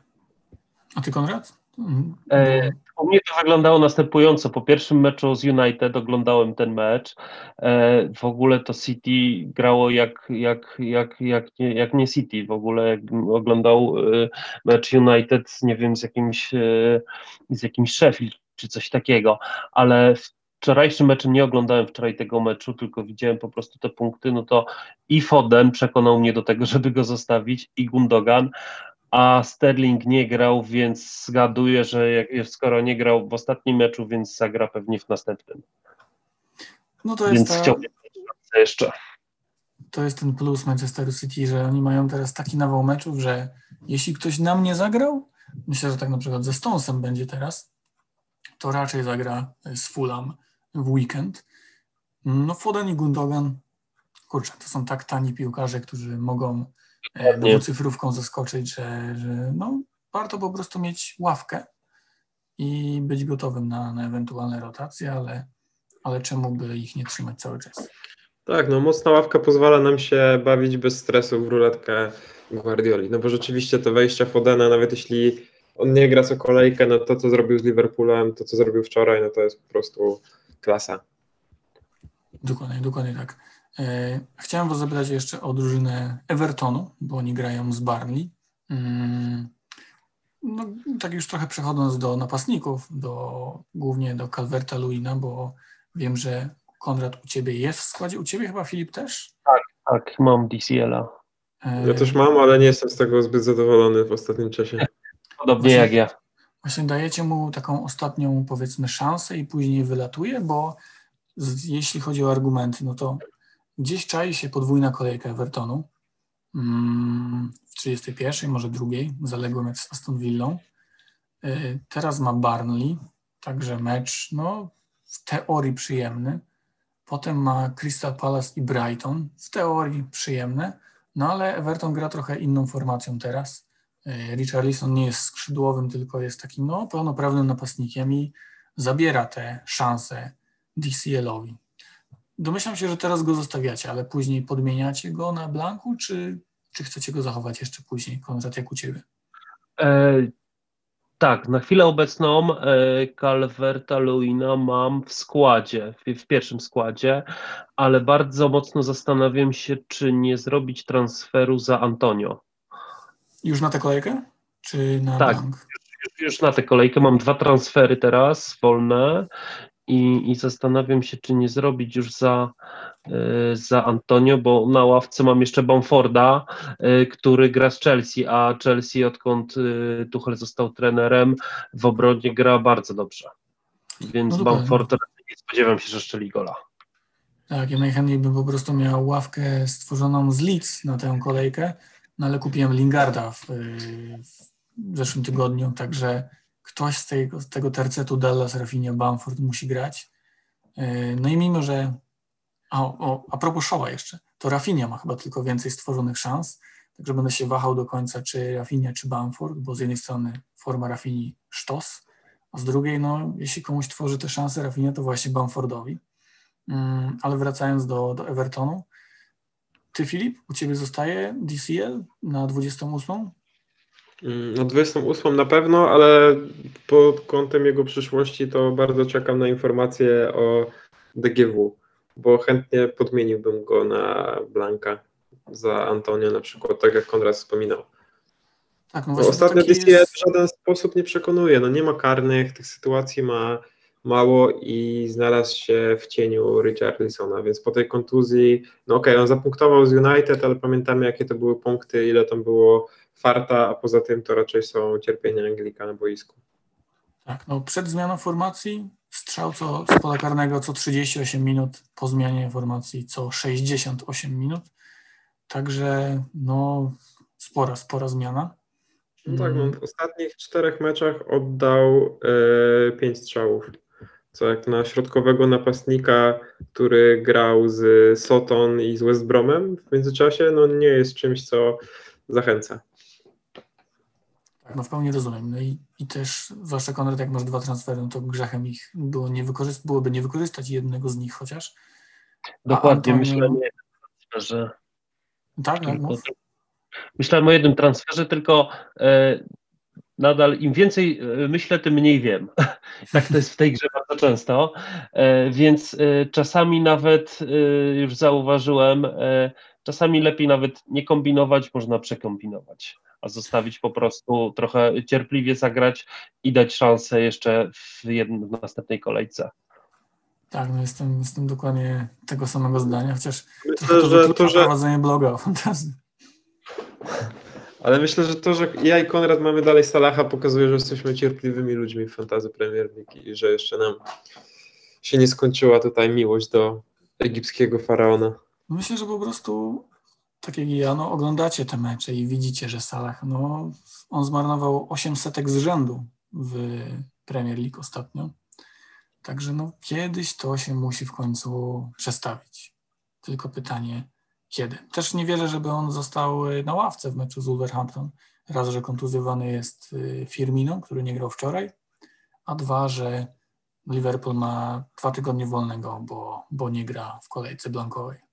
A ty Konrad? Mhm. E, mnie to wyglądało następująco. Po pierwszym meczu z United oglądałem ten mecz. E, w ogóle to City grało jak, jak, jak, jak, nie, jak nie City. W ogóle jakbym oglądał e, mecz United, nie wiem, z jakimś, e, z jakimś Sheffield czy coś takiego, ale wczorajszym meczem nie oglądałem wczoraj tego meczu, tylko widziałem po prostu te punkty, no to i Foden przekonał mnie do tego, żeby go zostawić i Gundogan, a Sterling nie grał, więc zgaduję, że jak, skoro nie grał w ostatnim meczu, więc zagra pewnie w następnym. No to jest więc ta, chciałbym jeszcze. To jest ten plus Manchesteru City, że oni mają teraz taki nawał meczów, że jeśli ktoś nam nie zagrał, myślę, że tak na przykład ze Stonesem będzie teraz, to raczej zagra z Fulham w weekend. No Foden i Gundogan, kurczę, to są tak tani piłkarze, którzy mogą dwucyfrówką zaskoczyć, że, że no, warto po prostu mieć ławkę i być gotowym na, na ewentualne rotacje, ale, ale czemu by ich nie trzymać cały czas? Tak, no mocna ławka pozwala nam się bawić bez stresu w ruletkę Guardioli, no bo rzeczywiście te wejścia Fodena, nawet jeśli on nie gra co kolejkę, no to co zrobił z Liverpoolem, to co zrobił wczoraj, no to jest po prostu klasa. Dokładnie, dokładnie tak. E, chciałem Was zapytać jeszcze o drużynę Evertonu, bo oni grają z Barnley. Mm, no, tak już trochę przechodząc do napastników, do, głównie do Calverta Luina, bo wiem, że Konrad u Ciebie jest w składzie. U Ciebie chyba Filip też? Tak, tak, mam DCL-a. E, Ja też mam, ale nie jestem z tego zbyt zadowolony w ostatnim czasie. Podobnie Właśnie- jak ja. Właśnie dajecie mu taką ostatnią, powiedzmy, szansę i później wylatuje, bo z, jeśli chodzi o argumenty, no to gdzieś czai się podwójna kolejka Evertonu mm, w 31, może drugiej, zaległym jak z Aston Villą. Y, Teraz ma Barnley, także mecz, no w teorii przyjemny. Potem ma Crystal Palace i Brighton, w teorii przyjemne, no ale Everton gra trochę inną formacją teraz. Y, Richarlison nie jest skrzydłowym, tylko jest takim no, pełnoprawnym napastnikiem i zabiera te szanse DCL-owi. Domyślam się, że teraz go zostawiacie, ale później podmieniacie go na blanku, czy, czy chcecie go zachować jeszcze później, Konrad, jak u Ciebie? E, tak, na chwilę obecną e, Calverta Luina mam w składzie, w, w pierwszym składzie, ale bardzo mocno zastanawiam się, czy nie zrobić transferu za Antonio. Już na tę kolejkę? Czy na Tak. już na tę kolejkę mam dwa transfery teraz wolne i, i zastanawiam się, czy nie zrobić już za, e, za Antonio, bo na ławce mam jeszcze Bamforda, e, który gra z Chelsea, a Chelsea odkąd e, Tuchel został trenerem w obronie gra bardzo dobrze. Więc No. Bamford nie spodziewam się, że szczeli gola. Tak, ja najchętniej bym po prostu miał ławkę stworzoną z Leeds na tę kolejkę, no ale kupiłem Lingarda w, w zeszłym tygodniu, także ktoś z tego, z tego tercetu Dallas, Rafinha, Bamford musi grać. Yy, No i mimo, że a, o, a propos Showa jeszcze, to Rafinha ma chyba tylko więcej stworzonych szans, także będę się wahał do końca, czy Rafinha, czy Bamford, bo z jednej strony forma Rafini sztos, a z drugiej, no jeśli komuś tworzy te szanse Rafinha, to właśnie Bamfordowi. Mm, Ale wracając do, do Evertonu, ty Filip, u ciebie zostaje DCL na 28? Mm, No 28 na pewno, ale pod kątem jego przyszłości to bardzo czekam na informacje o DGW, bo chętnie podmieniłbym go na Blanka za Antonio na przykład, tak jak Konrad wspominał. Tak, no ostatnio jest- w żaden sposób nie przekonuje. No nie ma karnych, tych sytuacji ma mało i znalazł się w cieniu Richarlisona, więc po tej kontuzji, no okej, on zapunktował z United, ale pamiętamy jakie to były punkty, ile tam było farta, a poza tym to raczej są cierpienia Anglika na boisku. Tak, no przed zmianą formacji strzał co, z pola karnego co 38 minut, po zmianie formacji co 68 minut. Także no spora, spora zmiana. No tak, no, w ostatnich czterech meczach oddał e, pięć strzałów. Co jak na środkowego napastnika, który grał z Soton i z West Bromem w międzyczasie, no nie jest czymś, co zachęca. Tak, no w pełni rozumiem. No i, i też, zwłaszcza Konrad, jak masz dwa transfery, no to grzechem ich było nie byłoby nie wykorzystać jednego z nich chociaż. Dokładnie, Antonio- myślałem o jednym transferze. Tak, tak, no. Myślałem o jednym transferze, tylko e, nadal im więcej e, myślę, tym mniej wiem. tak to jest w tej grze bardzo często. E, więc czasami nawet już zauważyłem, czasami lepiej nawet nie kombinować, można przekombinować, a zostawić po prostu trochę cierpliwie zagrać i dać szansę jeszcze w, jednym, w następnej kolejce. Tak, no jestem, jestem dokładnie tego samego zdania, chociaż Myślę, to że to, że prowadzenie bloga o fantazji. Ale myślę, że to, że ja i Konrad mamy dalej Salaha pokazuje, że jesteśmy cierpliwymi ludźmi w fantazy Premier League i że jeszcze nam się nie skończyła tutaj miłość do egipskiego faraona. Myślę, że po prostu tak jak ja, no, oglądacie te mecze i widzicie, że Salah, no, on zmarnował 8 setek z rzędu w Premier League ostatnio. Także no, kiedyś to się musi w końcu przestawić. Tylko pytanie, kiedy. Też nie wierzę, żeby on został y, na ławce w meczu z Wolverhampton. Raz, że kontuzjowany jest y, Firmino, który nie grał wczoraj, a dwa, że Liverpool ma dwa tygodnie wolnego, bo, bo nie gra w kolejce blankowej.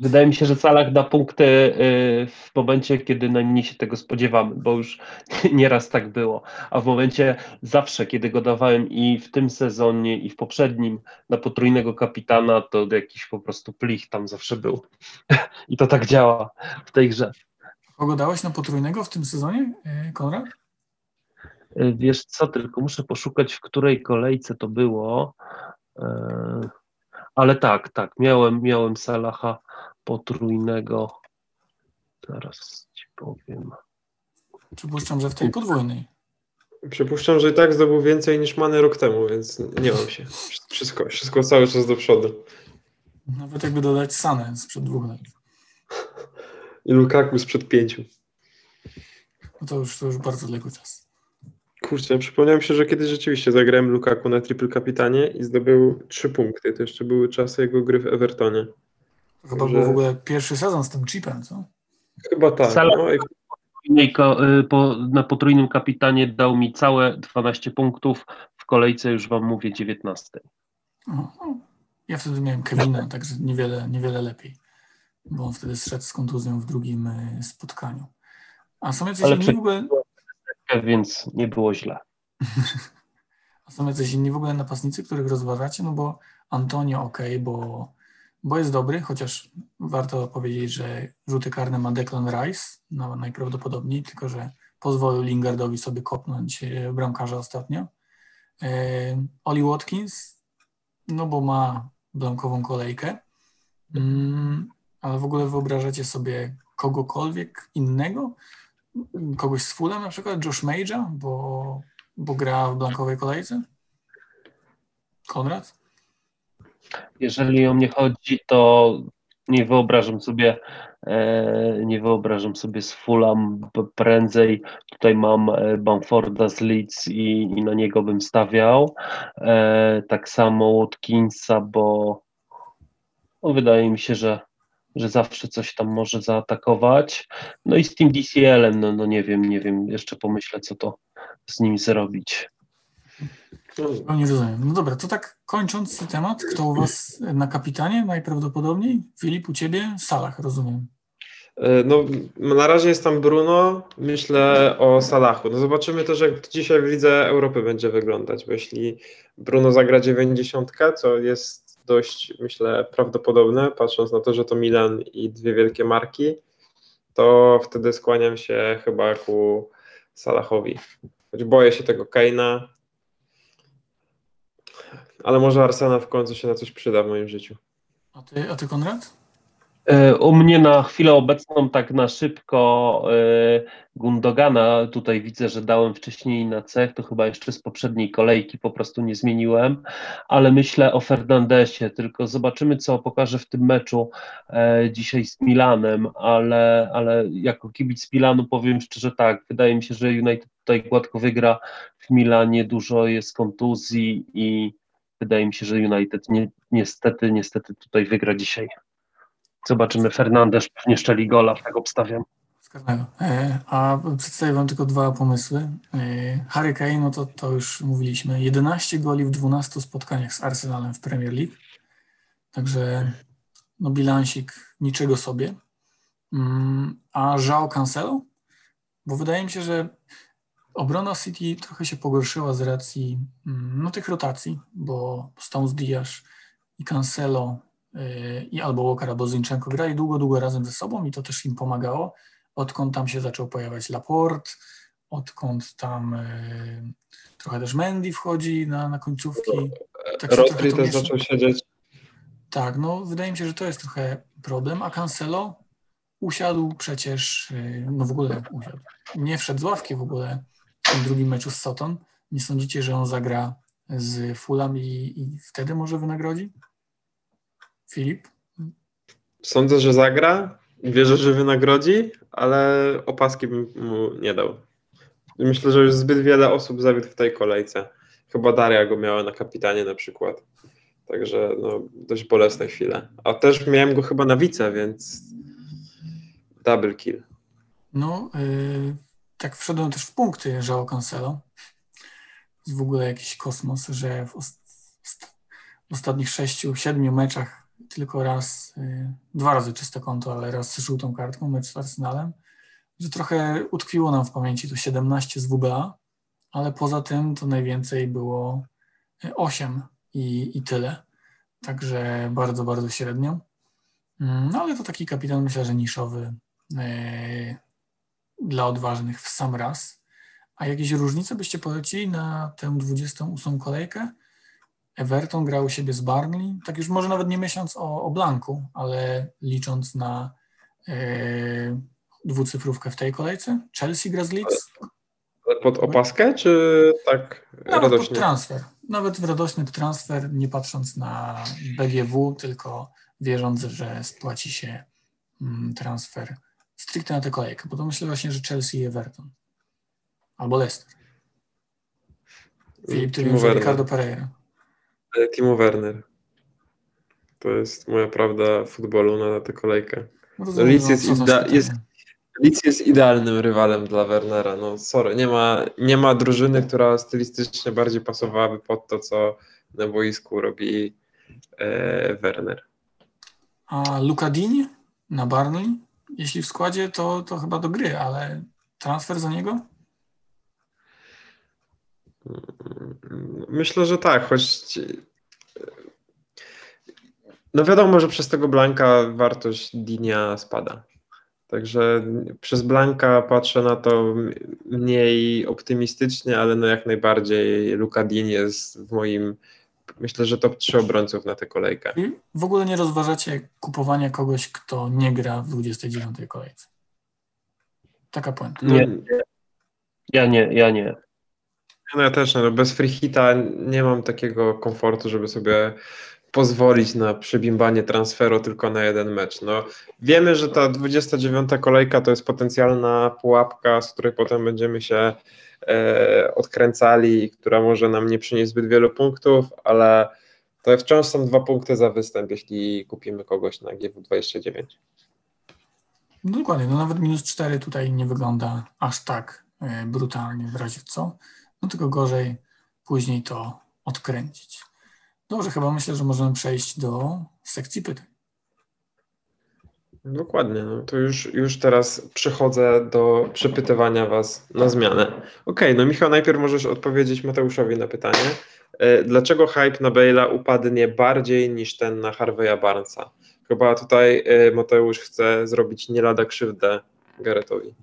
Wydaje mi się, że Salah da punkty y, w momencie, kiedy najmniej się tego spodziewamy, bo już nieraz tak było. A w momencie zawsze, kiedy go dawałem i w tym sezonie, i w poprzednim na potrójnego kapitana, to jakiś po prostu plich tam zawsze był. I to tak działa w tej grze. Kogo dałeś na potrójnego w tym sezonie, y, Konrad? Y, Wiesz co, tylko muszę poszukać, w której kolejce to było. Ale tak, tak, miałem, miałem Salaha potrójnego. Zaraz ci powiem. Przypuszczam, że w tej podwójnej. Przypuszczam, że i tak zdobył więcej niż Many rok temu, więc nie mam się. Wszystko, wszystko cały czas do przodu. Nawet jakby dodać Sanę sprzed dwóch lat. I Lukaku sprzed pięciu. No to już, to już bardzo odległy czas. Kurczę, przypomniałem się, że kiedyś rzeczywiście zagrałem Lukaku na triple kapitanie i zdobył trzy punkty. To jeszcze były czasy jego gry w Evertonie. To chyba Że- był w ogóle pierwszy sezon z tym chipem, co? Chyba tak. Salah- No, i y, po, na potrójnym kapitanie dał mi całe 12 punktów. W kolejce już wam mówię 19. O, o. Ja wtedy miałem Kevina, także niewiele, niewiele lepiej, bo on wtedy zszedł z kontuzją w drugim y, spotkaniu. A są jacyś Ale inni w ogóle, Więc nie było źle. a są jacyś inni w ogóle napastnicy, których rozważacie? No bo Antonio ok, bo, bo jest dobry, chociaż warto powiedzieć, że rzuty karne ma Declan Rice no, najprawdopodobniej, tylko że pozwolił Lingardowi sobie kopnąć e, bramkarza ostatnio. E, Oli Watkins, no bo ma bramkową kolejkę, mm, ale w ogóle wyobrażacie sobie kogokolwiek innego? Kogoś z Fulham na przykład, Josh Mage'a, bo, bo gra w blankowej kolejce? Konrad? Jeżeli o mnie chodzi, to nie wyobrażam sobie, e, nie wyobrażam sobie z Fulham prędzej. Tutaj mam e, Bamforda z Leeds i, i na niego bym stawiał. E, tak samo Watkinsa, bo no, wydaje mi się, że, że zawsze coś tam może zaatakować. No i z tym DCL-em, no, no nie wiem, nie wiem, jeszcze pomyślę, co to z nim zrobić. No, nie rozumiem. No dobra, to tak kończąc temat, kto u Was na kapitanie najprawdopodobniej? Filip, u Ciebie? Salah, rozumiem. E, No, na razie jest tam Bruno, myślę o Salachu. No zobaczymy też, jak dzisiaj w Lidze Europy będzie wyglądać, bo jeśli Bruno zagra 90, co jest dość, myślę, prawdopodobne, patrząc na to, że to Milan i dwie wielkie marki, to wtedy skłaniam się chyba ku Salahowi. Choć boję się tego Keina, ale może Arsena w końcu się na coś przyda w moim życiu. A Ty, a ty Konrad? E, u mnie na chwilę obecną, tak na szybko, e, Gundogana tutaj widzę, że dałem wcześniej na cech, to chyba jeszcze z poprzedniej kolejki po prostu nie zmieniłem, ale myślę o Fernandesie, tylko zobaczymy, co pokaże w tym meczu e, dzisiaj z Milanem, ale, ale jako kibic Milanu powiem szczerze tak, wydaje mi się, że United tutaj gładko wygra, w Milanie dużo jest kontuzji i wydaje mi się, że United ni niestety, niestety tutaj wygra dzisiaj. Zobaczymy, Fernandez pewnie szczeli gola, tak obstawiam. Zgadzają. E, A przedstawię Wam tylko dwa pomysły. E, Harry Kane, no to, to już mówiliśmy, 11 goli w 12 spotkaniach z Arsenalem w Premier League. Także no bilansik niczego sobie. Mm, A João Cancelo? Bo wydaje mi się, że obrona City trochę się pogorszyła z racji mm, no, tych rotacji, bo Stones Diaz i Cancelo y, i albo Walker, albo Zinchenko grali długo, długo razem ze sobą i to też im pomagało. Odkąd tam się zaczął pojawiać Laporte, odkąd tam y, trochę też Mendy wchodzi na, na końcówki. Tak Rodri też zaczął siedzieć. Tak, no wydaje mi się, że to jest trochę problem, a Cancelo usiadł przecież, y, no w ogóle usiadł. Nie wszedł z ławki w ogóle tym drugim meczu z Soton. Nie sądzicie, że on zagra z Fulham i, i wtedy może wynagrodzi? Filip? Sądzę, że zagra. Wierzę, że wynagrodzi, ale opaski bym mu nie dał. Myślę, że już zbyt wiele osób zawiódł w tej kolejce. Chyba Daria go miała na kapitanie na przykład. Także no, dość bolesne chwile. A też miałem go chyba na wice, więc double kill. No, y, tak wszedłem też w punkty João Cancelo. Jest w ogóle jakiś kosmos, że w, os- w ostatnich sześciu, siedmiu meczach tylko raz, y, dwa razy czyste konto, ale raz z żółtą kartką, mecz z Arsenalem, że trochę utkwiło nam w pamięci to 17 z WBA, ale poza tym to najwięcej było 8 i, i tyle. Także bardzo, bardzo średnio. Mm, No ale to taki kapitan, myślę, że niszowy e, dla odważnych w sam raz. A jakieś różnice byście polecili na tę 28 kolejkę? Everton grał u siebie z Barnley, tak już może nawet nie myśląc o, o Blanku, ale licząc na e, dwucyfrówkę w tej kolejce. Chelsea gra z Leeds, Ale pod opaskę, czy tak nawet pod radośnie? transfer. Nawet w radośny transfer, nie patrząc na BGW, tylko wierząc, że spłaci się mm, transfer stricte na tę kolejkę, bo to myślę właśnie, że Chelsea i Everton. Albo Leicester. Filip, ty Timo wiem, że Werner. Ricardo Pereira. Timo Werner. To jest moja prawda futbolu na tę kolejkę. No No, Leeds no, jest idea- szkoda. jest- Leeds jest idealnym rywalem dla Wernera. No sorry, nie ma, nie ma drużyny, która stylistycznie bardziej pasowałaby pod to, co na boisku robi e, Werner. A Luka Digne na Barnley? Jeśli w składzie, to, to chyba do gry, ale transfer za niego? Myślę, że tak, choć no wiadomo, że przez tego Blanka wartość Dinia spada. Także przez Blanka patrzę na to mniej optymistycznie, ale no jak najbardziej Luka Din jest w moim, myślę, że top 3 obrońców na tę kolejkę. I w ogóle nie rozważacie kupowania kogoś, kto nie gra w 29 kolejce. Taka puenta. No, Nie. Ja nie, ja nie. No ja też, no, bez free hita nie mam takiego komfortu, żeby sobie pozwolić na przebimbanie transferu tylko na jeden mecz. No, wiemy, że ta 29 kolejka to jest potencjalna pułapka, z której potem będziemy się odkręcali i która może nam nie przynieść zbyt wielu punktów, ale to wciąż są dwa punkty za występ, jeśli kupimy kogoś na GW29. No dokładnie, no nawet minus 4 tutaj nie wygląda aż tak e, brutalnie w razie co. No tylko gorzej później to odkręcić. Dobrze, chyba myślę, że możemy przejść do sekcji pytań. Dokładnie, no to już, już teraz przechodzę do przepytywania Was na zmianę. Okej, no Michał, najpierw możesz odpowiedzieć Mateuszowi na pytanie. E, Dlaczego hype na Bale'a upadnie bardziej niż ten na Harvey'a Barnesa? Chyba tutaj e, Mateusz chce zrobić nie lada krzywdę Garethowi.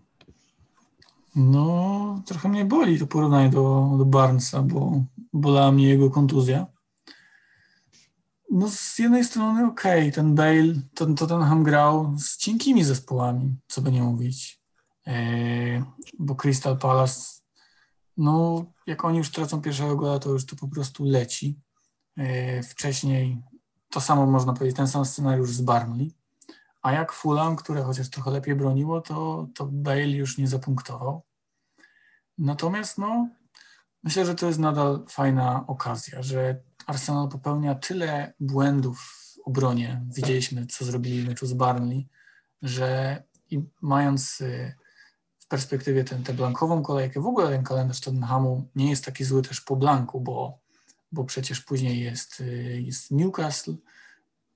No, trochę mnie boli to porównanie do, do Barnesa, bo bolała mnie jego kontuzja. No z jednej strony okej, okay, ten Bale, to Tottenham grał z cienkimi zespołami, co by nie mówić, eee, bo Crystal Palace, no jak oni już tracą pierwszego gola, to już to po prostu leci. Eee, wcześniej to samo można powiedzieć, ten sam scenariusz z Barnley, a jak Fulham, które chociaż trochę lepiej broniło, to, to Bale już nie zapunktował. Natomiast no, myślę, że to jest nadal fajna okazja, że Arsenal popełnia tyle błędów w obronie, widzieliśmy co zrobili w meczu z Barnley, że mając y, w perspektywie tę, tę blankową kolejkę, w ogóle ten kalendarz Tottenhamu nie jest taki zły też po blanku, bo, bo przecież później jest, y, jest Newcastle,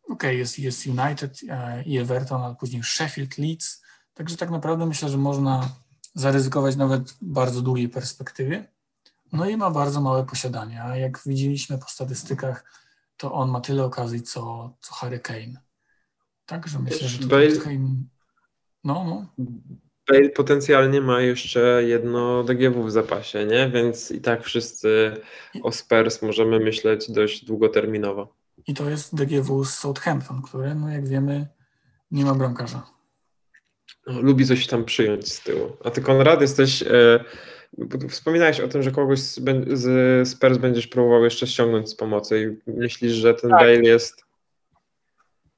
ok, jest, jest United e, i Everton, ale później Sheffield, Leeds, także tak naprawdę myślę, że można zaryzykować nawet w bardzo długiej perspektywie. No i ma bardzo małe posiadanie, a jak widzieliśmy po statystykach, to on ma tyle okazji, co, co Harry Kane. Także myślę, że Bale, Kane... No, no. Bale potencjalnie ma jeszcze jedno DGW w zapasie, nie? Więc i tak wszyscy o Spurs możemy myśleć dość długoterminowo. I to jest DGW z Southampton, który, no jak wiemy, nie ma bramkarza. No, lubi coś tam przyjąć z tyłu. A ty, Konrad, jesteś... E, Wspominałeś o tym, że kogoś z Spurs będziesz próbował jeszcze ściągnąć z pomocy i myślisz, że ten tak. Bale jest...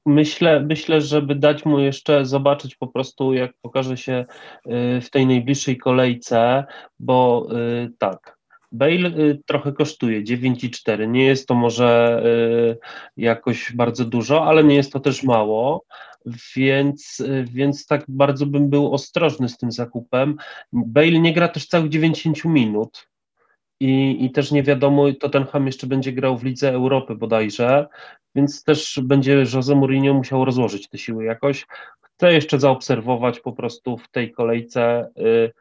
Myślę, myślę, żeby dać mu jeszcze zobaczyć po prostu, jak pokaże się y, w tej najbliższej kolejce, bo y, tak, Bale y, trochę kosztuje 9,4. Nie jest to może jakoś bardzo dużo, ale nie jest to też mało więc, więc tak bardzo bym był ostrożny z tym zakupem. Bale nie gra też całych 90 minut i, i też nie wiadomo, Tottenham jeszcze będzie grał w Lidze Europy bodajże, więc też będzie Jose Mourinho musiał rozłożyć te siły jakoś. Chcę jeszcze zaobserwować po prostu w tej kolejce y,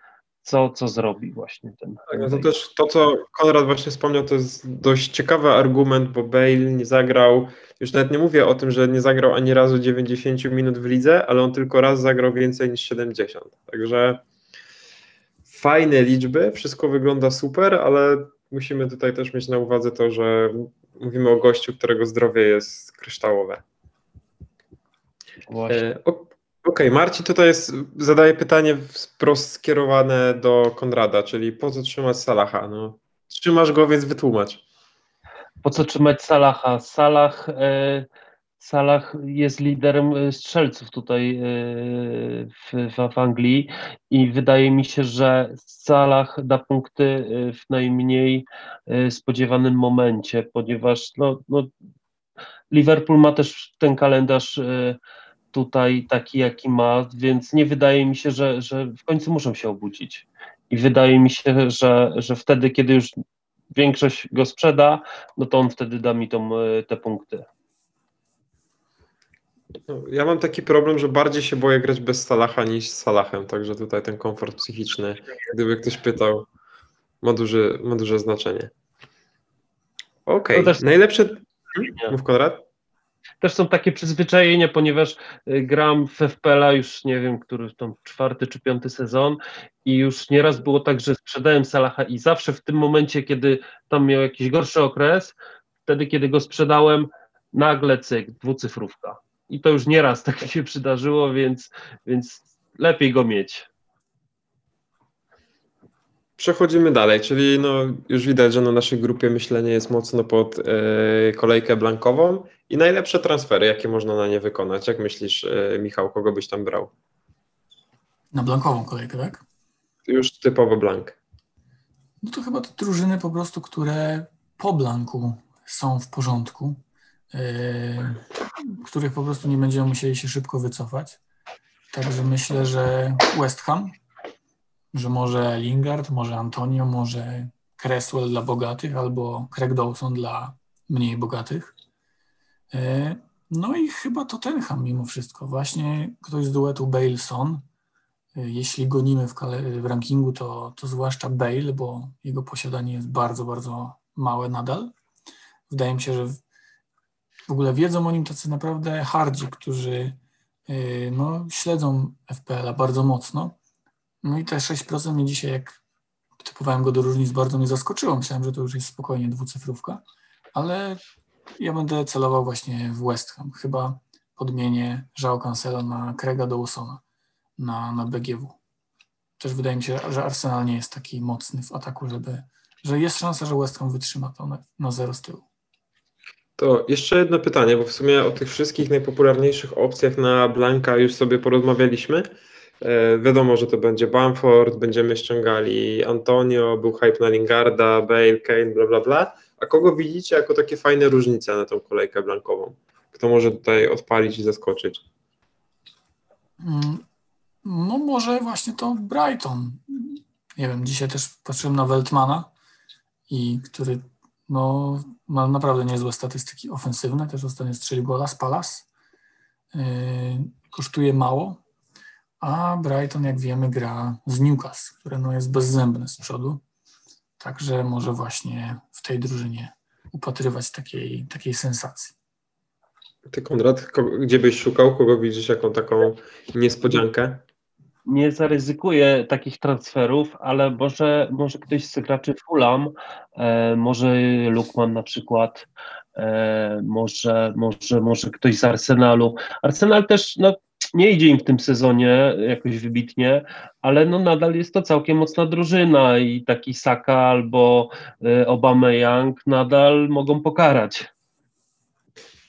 co, co zrobi właśnie ten. Tak, no to też to, co Konrad właśnie wspomniał, to jest dość ciekawy argument, bo Bale nie zagrał, już nawet nie mówię o tym, że nie zagrał ani razu 90 minut w lidze, ale on tylko raz zagrał więcej niż 70. Także fajne liczby, wszystko wygląda super, ale musimy tutaj też mieć na uwadze to, że mówimy o gościu, którego zdrowie jest kryształowe. Właśnie. E, Okej, okay, Marcin tutaj jest, zadaje pytanie wprost skierowane do Konrada, czyli po co trzymać Salaha? No, trzymasz go, więc wytłumacz. Po co trzymać Salaha? Salah, e, Salah jest liderem e, strzelców tutaj e, w, w, Anglii i wydaje mi się, że Salah da punkty w najmniej spodziewanym momencie, ponieważ no, no, Liverpool ma też ten kalendarz tutaj taki, jaki ma, więc nie wydaje mi się, że, że w końcu muszą się obudzić. I wydaje mi się, że, że wtedy, kiedy już większość go sprzeda, no to on wtedy da mi tą, e, te punkty. Ja mam taki problem, że bardziej się boję grać bez Salaha niż z Salahem, także tutaj ten komfort psychiczny, gdyby ktoś pytał, ma duże, ma duże znaczenie. Okej, okay. najlepsze... Mów Konrad? Też są takie przyzwyczajenia, ponieważ y, gram w FPL-a już nie wiem, który tam czwarty czy piąty sezon i już nieraz było tak, że sprzedałem Salaha i zawsze w tym momencie, kiedy tam miał jakiś gorszy okres, wtedy kiedy go sprzedałem, nagle cyk, dwucyfrówka. I to już nieraz tak się przydarzyło, więc, więc lepiej go mieć. Przechodzimy dalej, czyli no, już widać, że na naszej grupie myślenie jest mocno pod e, kolejkę blankową i najlepsze transfery, jakie można na nie wykonać. Jak myślisz, e, Michał, kogo byś tam brał? Na blankową kolejkę, tak? Już typowo blank. No to chyba te drużyny po prostu, które po blanku są w porządku, e, których po prostu nie będziemy musieli się szybko wycofać. Także myślę, że West Ham że może Lingard, może Antonio, może Cresswell dla bogatych albo Craig Dawson dla mniej bogatych. E, no i chyba Tottenham mimo wszystko. Właśnie ktoś z duetu Bale-Son. E, jeśli gonimy w, w rankingu, to, to zwłaszcza Bale, bo jego posiadanie jest bardzo, bardzo małe nadal. Wydaje mi się, że w ogóle wiedzą o nim tacy naprawdę hardzi, którzy e, no, śledzą FPL-a bardzo mocno no i te 6% mnie dzisiaj, jak typowałem go do różnic, bardzo mnie zaskoczyło. Myślałem, że to już jest spokojnie dwucyfrówka, ale Ja będę celował właśnie w West Ham. Chyba podmienię João Cancelo na Craiga Dawsona na, na BGW. Też wydaje mi się, że Arsenal nie jest taki mocny w ataku, żeby, że jest szansa, że West Ham wytrzyma to na, na zero z tyłu. To jeszcze jedno pytanie, bo w sumie o tych wszystkich najpopularniejszych opcjach na Blanka już sobie porozmawialiśmy. E, wiadomo, że to będzie Bamford, będziemy ściągali Antonio, był hype na Lingarda, Bale, Kane, bla bla bla. A kogo widzicie jako takie fajne różnice na tą kolejkę blankową? Kto może tutaj odpalić i zaskoczyć? Mm, no może właśnie to Brighton. Nie wiem, dzisiaj też patrzyłem na Weltmana, i który no, ma naprawdę niezłe statystyki ofensywne, też ostatnio strzelił gola z Palace. Yy, kosztuje mało, a Brighton, jak wiemy, gra z Newcastle, które no, jest bezzębne z przodu. Także może właśnie w tej drużynie upatrywać takiej, takiej sensacji. Ty, Konrad, gdzie byś szukał? Kogo widzisz jako taką niespodziankę? Nie zaryzykuję takich transferów, ale może, może ktoś z graczy Fulham, e, może Lukman na przykład, e, może, może, może ktoś z Arsenalu. Arsenal też no, nie idzie im w tym sezonie jakoś wybitnie, ale no nadal jest to całkiem mocna drużyna i taki Saka albo e, Obama Young nadal mogą pokarać.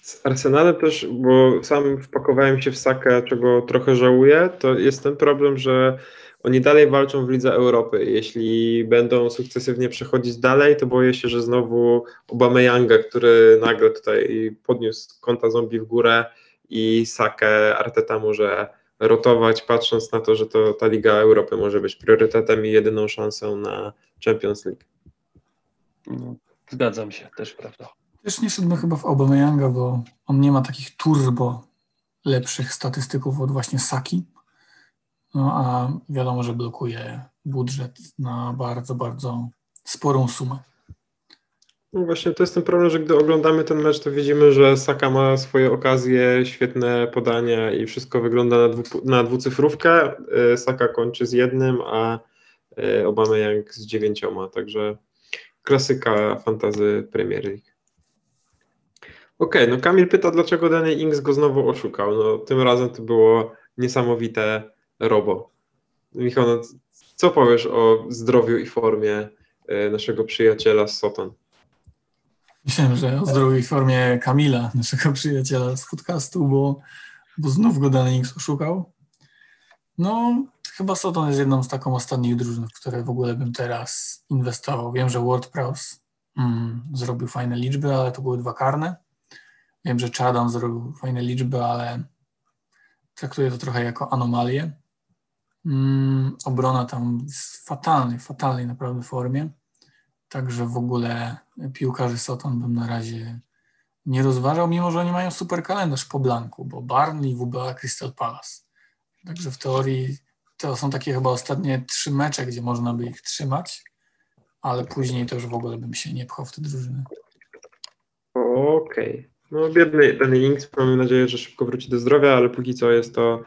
Z Arsenalem też, bo sam wpakowałem się w Sakę, czego trochę żałuję, to jest ten problem, że oni dalej walczą w Lidze Europy. Jeśli będą sukcesywnie przechodzić dalej, to boję się, że znowu Obama Younga, który nagle tutaj podniósł konta zombie w górę i Sakę Arteta może rotować, patrząc na to, że to ta Liga Europy może być priorytetem i jedyną szansą na Champions League. No, zgadzam się, też prawda. Też nie szedłbym chyba w Aubameyanga, bo on nie ma takich turbo lepszych statystyków od właśnie Saki. No a wiadomo, że blokuje budżet na bardzo, bardzo sporą sumę. No właśnie, to jest ten problem, że gdy oglądamy ten mecz, to widzimy, że Saka ma swoje okazje, świetne podania i wszystko wygląda na, dwu, na dwucyfrówkę. Y, Saka kończy z jednym, a y, Aubameyang z dziewięcioma, także klasyka fantazy Premier League. Okej, okay, no Kamil pyta, dlaczego Danny Ings go znowu oszukał. No tym razem to było niesamowite robo. Michał, no, co powiesz o zdrowiu i formie y, naszego przyjaciela z Soton? Myślałem, że o zdrowiu i formie Kamila, naszego przyjaciela z podcastu, bo, bo znów go Ings oszukał. No, chyba Soton jest jedną z taką ostatnich drużyn, w które w ogóle bym teraz inwestował. Wiem, że WordPress mm, zrobił fajne liczby, ale to były dwa karne. Wiem, że Chadam zrobił fajne liczby, ale traktuję to trochę jako anomalię. Mm, obrona tam jest w fatalnej, fatalnej naprawdę formie. Także w ogóle piłkarzy Soton bym na razie nie rozważał, mimo że oni mają super kalendarz po blanku, bo Barnley, WBA, Crystal Palace. Także w teorii to są takie chyba ostatnie trzy mecze, gdzie można by ich trzymać, ale później to już w ogóle bym się nie pchał w te drużyny. Okej. Okay. No biedny ten Links, mamy nadzieję, że szybko wróci do zdrowia, ale póki co jest to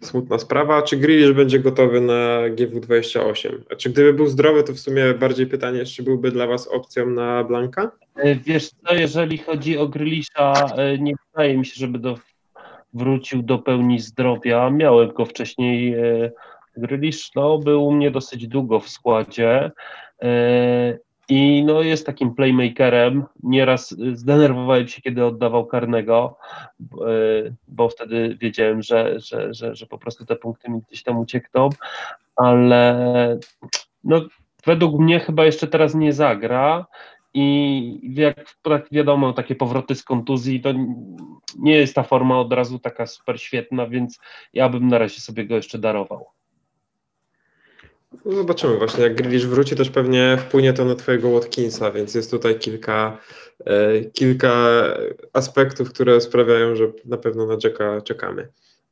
smutna sprawa. Czy Grealish będzie gotowy na GW28? A czy gdyby był zdrowy, to w sumie bardziej pytanie, czy byłby dla Was opcją na Blanka? E, wiesz co, jeżeli chodzi o Grealisha, e, nie wydaje mi się, żeby do, wrócił do pełni zdrowia. Miałem go wcześniej, e, Grealish no, był u mnie dosyć długo w składzie i no, jest takim playmakerem. Nieraz y, zdenerwowałem się, kiedy oddawał karnego, y, bo wtedy wiedziałem, że, że, że, że po prostu te punkty mi gdzieś tam uciekną, ale no, według mnie chyba jeszcze teraz nie zagra. I jak tak wiadomo, takie powroty z kontuzji, to nie jest ta forma od razu taka super świetna, więc ja bym na razie sobie go jeszcze darował. No zobaczymy właśnie, jak Grealish wróci, też pewnie wpłynie to na twojego Watkinsa, więc jest tutaj kilka, e, kilka aspektów, które sprawiają, że na pewno na Jacka czekamy.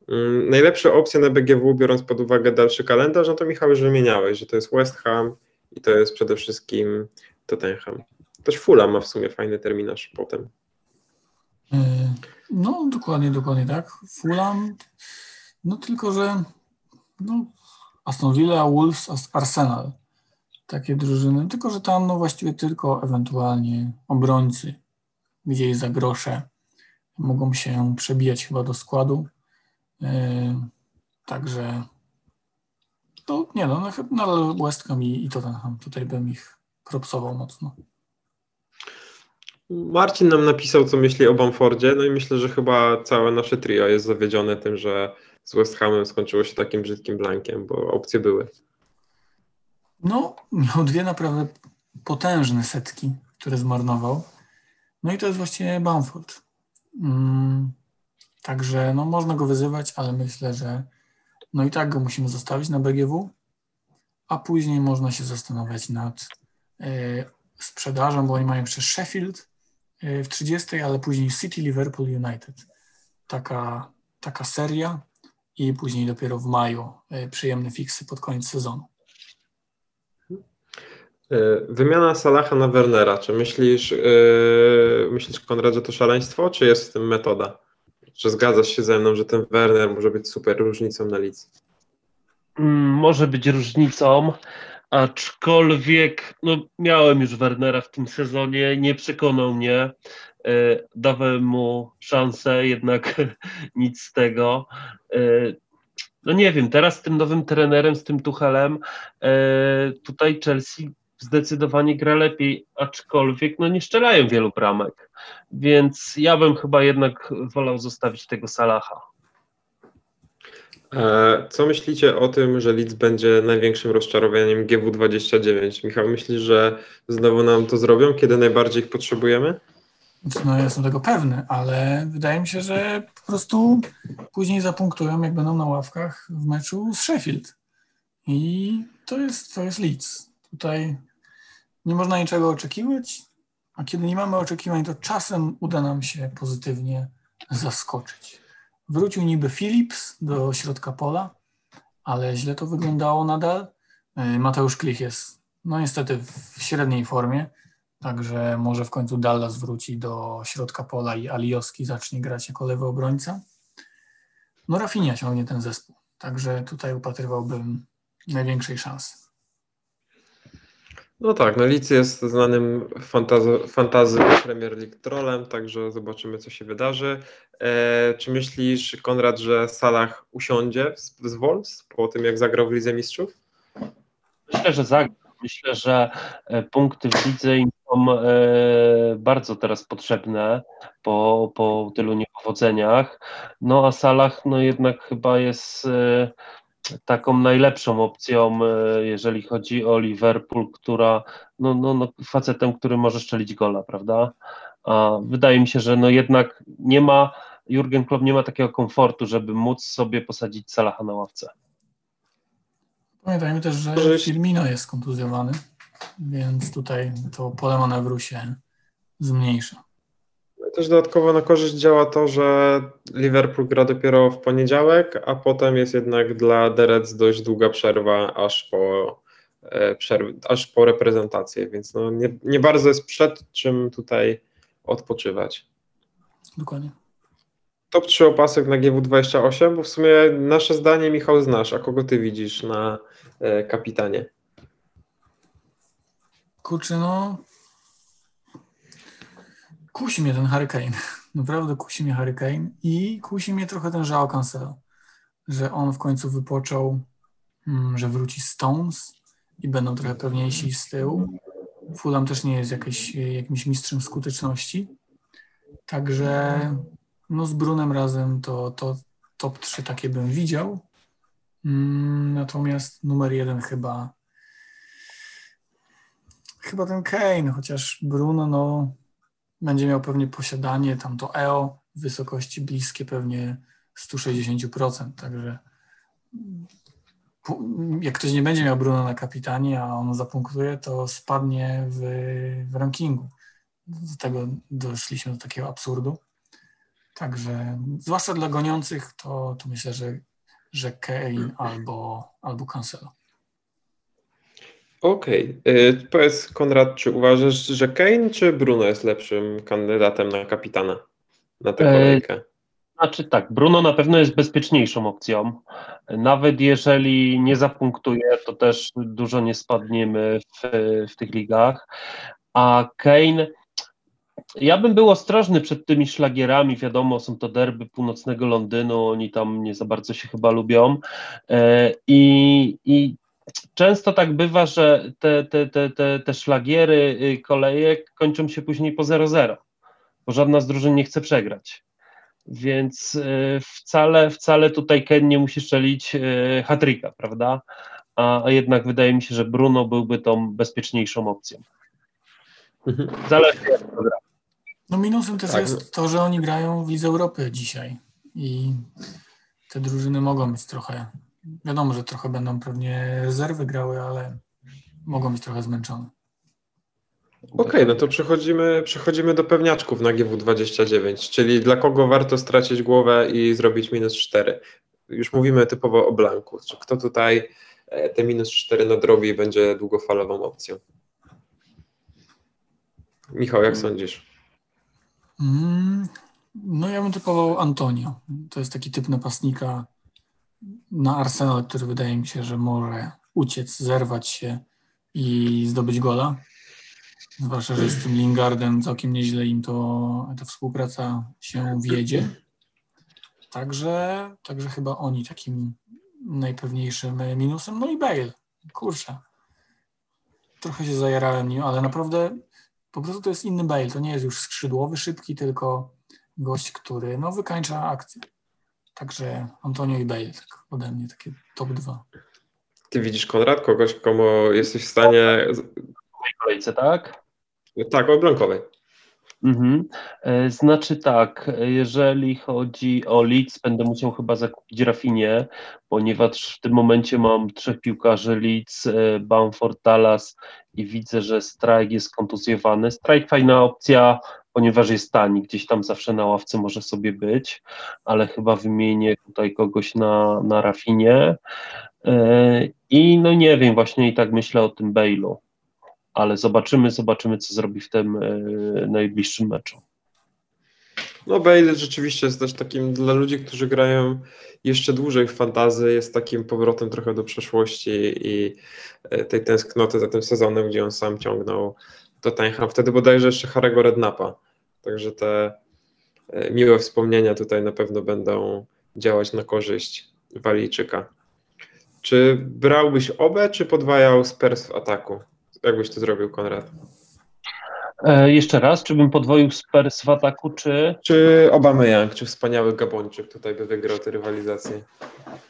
Mm, najlepsze opcje na BGW, biorąc pod uwagę dalszy kalendarz, no to Michał już wymieniałeś, że to jest West Ham i to jest przede wszystkim Tottenham. Też Fulham ma w sumie fajny terminarz potem. E, no dokładnie, dokładnie tak. Fulham, no tylko, że no, Aston Villa, Wolves, Arsenal. Takie drużyny, tylko że tam no właściwie tylko ewentualnie obrońcy gdzieś za grosze mogą się przebijać chyba do składu. Yy, Także to nie no, no nadal West Ham i, i Tottenham. Tutaj bym ich propsował mocno. Marcin nam napisał, co myśli o Bamfordzie, no i myślę, że chyba całe nasze trio jest zawiedzione tym, że z West Hamem skończyło się takim brzydkim blankiem, bo opcje były. No, miał dwie naprawdę potężne setki, które zmarnował. No i to jest właściwie Bamford. Mm, także no, można go wyzywać, ale myślę, że no i tak go musimy zostawić na BGW, a później można się zastanawiać nad y, sprzedażą, bo oni mają jeszcze Sheffield y, w 30, ale później City, Liverpool, United. Taka, taka seria i później dopiero w maju y, przyjemne fiksy pod koniec sezonu. Wymiana Salaha na Wernera. Czy myślisz, yy, myślisz Konrad, że to szaleństwo, czy jest w tym metoda? Czy zgadzasz się ze mną, że ten Werner może być super różnicą na licy? Mm, może być różnicą, aczkolwiek no, miałem już Wernera w tym sezonie, nie przekonał mnie. E, dałem mu szansę, jednak nic z tego. E, no nie wiem, teraz z tym nowym trenerem, z tym Tuchelem, e, tutaj Chelsea zdecydowanie gra lepiej, aczkolwiek no nie strzelają wielu bramek, więc ja bym chyba jednak wolał zostawić tego Salaha. Co myślicie o tym, że Leeds będzie największym rozczarowaniem GW29? Michał, myślisz, że znowu nam to zrobią, kiedy najbardziej ich potrzebujemy? No, ja jestem tego pewny, ale wydaje mi się, że po prostu później zapunktują, jak będą na ławkach w meczu z Sheffield. I to jest, to jest Leeds. Tutaj nie można niczego oczekiwać, a kiedy nie mamy oczekiwań, to czasem uda nam się pozytywnie zaskoczyć. Wrócił niby Philips do środka pola, ale źle to wyglądało nadal. E, Mateusz Klich jest no niestety w średniej formie, także może w końcu Dallas wróci do środka pola i Aliowski zacznie grać jako lewy obrońca. No Rafinha ciągnie ten zespół, także tutaj upatrywałbym największej szansy. No tak, no Leeds jest znanym fantazy, fantazy Premier League trollem, także zobaczymy, co się wydarzy. E, czy myślisz, Konrad, że Salah usiądzie z, z Wolves po tym, jak zagrał w Lidze Mistrzów? Myślę, że zagra. Myślę, że e, punkty w lidze im są e, bardzo teraz potrzebne po, po tylu niepowodzeniach. No a Salah no jednak chyba jest e, taką najlepszą opcją, e, jeżeli chodzi o Liverpool, która, no, no, no facetem, który może szczelić gola, prawda? A wydaje mi się, że no jednak nie ma, Jurgen Klopp nie ma takiego komfortu, żeby móc sobie posadzić Salaha na ławce. Pamiętajmy też, że Firmino jest kontuzjowany, więc tutaj to pole manewru się zmniejsza. Też dodatkowo na korzyść działa to, że Liverpool gra dopiero w poniedziałek, a potem jest jednak dla Reds dość długa przerwa aż po, e, przerw, aż po reprezentację, więc no nie, nie bardzo jest przed czym tutaj odpoczywać. Dokładnie. Top 3 opasek na GW28, bo w sumie nasze zdanie Michał znasz, a kogo ty widzisz na e, kapitanie? Kurczę, no kusi mnie ten Hurricane. Naprawdę kusi mnie Hurricane i kusi mnie trochę ten Joao Cancelo, że on w końcu wypoczął, mm, że wróci Stones i będą trochę pewniejsi z tyłu. Fulham też nie jest jakieś, jakimś mistrzem skuteczności. Także no z Brunem razem to, to top 3 takie bym widział. Mm, natomiast numer jeden chyba chyba ten Kane, chociaż Bruno no będzie miał pewnie posiadanie, tam to EO w wysokości bliskie pewnie 160%, także jak ktoś nie będzie miał Bruno na kapitanie, a on zapunktuje, to spadnie w, w rankingu. Do tego doszliśmy do takiego absurdu. Także zwłaszcza dla goniących, to, to myślę, że, że Kane albo, albo Cancelo. Okej. Okay. Powiedz, Konrad, czy uważasz, że Kane czy Bruno jest lepszym kandydatem na kapitana na tę kolejkę? Znaczy tak, Bruno na pewno jest bezpieczniejszą opcją. Nawet jeżeli nie zapunktuje, to też dużo nie spadniemy w, w tych ligach. A Kane, ja bym był ostrożny przed tymi szlagierami. Wiadomo, są to derby północnego Londynu, oni tam nie za bardzo się chyba lubią. E, I, i często tak bywa, że te, te, te, te, te szlagiery y, kolejek kończą się później po 0-0, bo żadna z drużyn nie chce przegrać. Więc y, wcale, wcale tutaj Ken nie musi strzelić y, hatryka, prawda? A, a jednak wydaje mi się, że Bruno byłby tą bezpieczniejszą opcją. Zależy jak to gra. No minusem też Tak. jest to, że oni grają w Lidze Europy dzisiaj i te drużyny mogą być trochę, wiadomo, że trochę będą pewnie rezerwy grały, ale mogą być trochę zmęczone. Okej, no to przechodzimy, przechodzimy do pewniaczków na GW29, czyli dla kogo warto stracić głowę i zrobić minus 4. Już mówimy typowo o blanku. Czy kto tutaj e, te minus 4 nadrobi i będzie długofalową opcją? Michał, jak sądzisz? Mm, No ja bym typował Antonio. To jest taki typ napastnika na Arsenal, który wydaje mi się, że może uciec, zerwać się i zdobyć gola. Zwłaszcza, że z tym Lingardem całkiem nieźle im to ta współpraca się wiedzie. Także, także chyba oni takim najpewniejszym minusem. No i Bale. Kurczę. Trochę się zajarałem nim, ale naprawdę po prostu to jest inny Bale. To nie jest już skrzydłowy, szybki, tylko gość, który no, wykańcza akcję. Także Antonio i Bale, tak ode mnie, takie top dwa. Ty widzisz, Konrad, kogoś, komu jesteś w stanie... W kolejce, tak? Tak, o blankowej. Mhm. E, Znaczy tak, jeżeli chodzi o Leeds, będę musiał chyba zakupić Rafinie, ponieważ w tym momencie mam trzech piłkarzy Leeds, e, Bamford, Dallas i widzę, że Strike jest kontuzjowany. Strike fajna opcja, ponieważ jest tani, gdzieś tam zawsze na ławce może sobie być, ale chyba wymienię tutaj kogoś na, na Rafinie. E, I no nie wiem, właśnie i tak myślę o tym Bale'u ale zobaczymy, zobaczymy, co zrobi w tym e, najbliższym meczu. No Bale rzeczywiście jest też takim dla ludzi, którzy grają jeszcze dłużej w fantazy, jest takim powrotem trochę do przeszłości i e, tej tęsknoty za tym sezonem, gdzie on sam ciągnął Tottenham. Wtedy bodajże jeszcze Harego Rednapa. Także te e, miłe wspomnienia tutaj na pewno będą działać na korzyść Walijczyka. Czy brałbyś obę, czy podwajał Spurs w ataku? Jak byś to zrobił, Konrad? E, jeszcze raz, czy bym podwoił Spurs w ataku, czy Czy Aubameyang, czy wspaniały Gabończyk tutaj by wygrał tę rywalizację?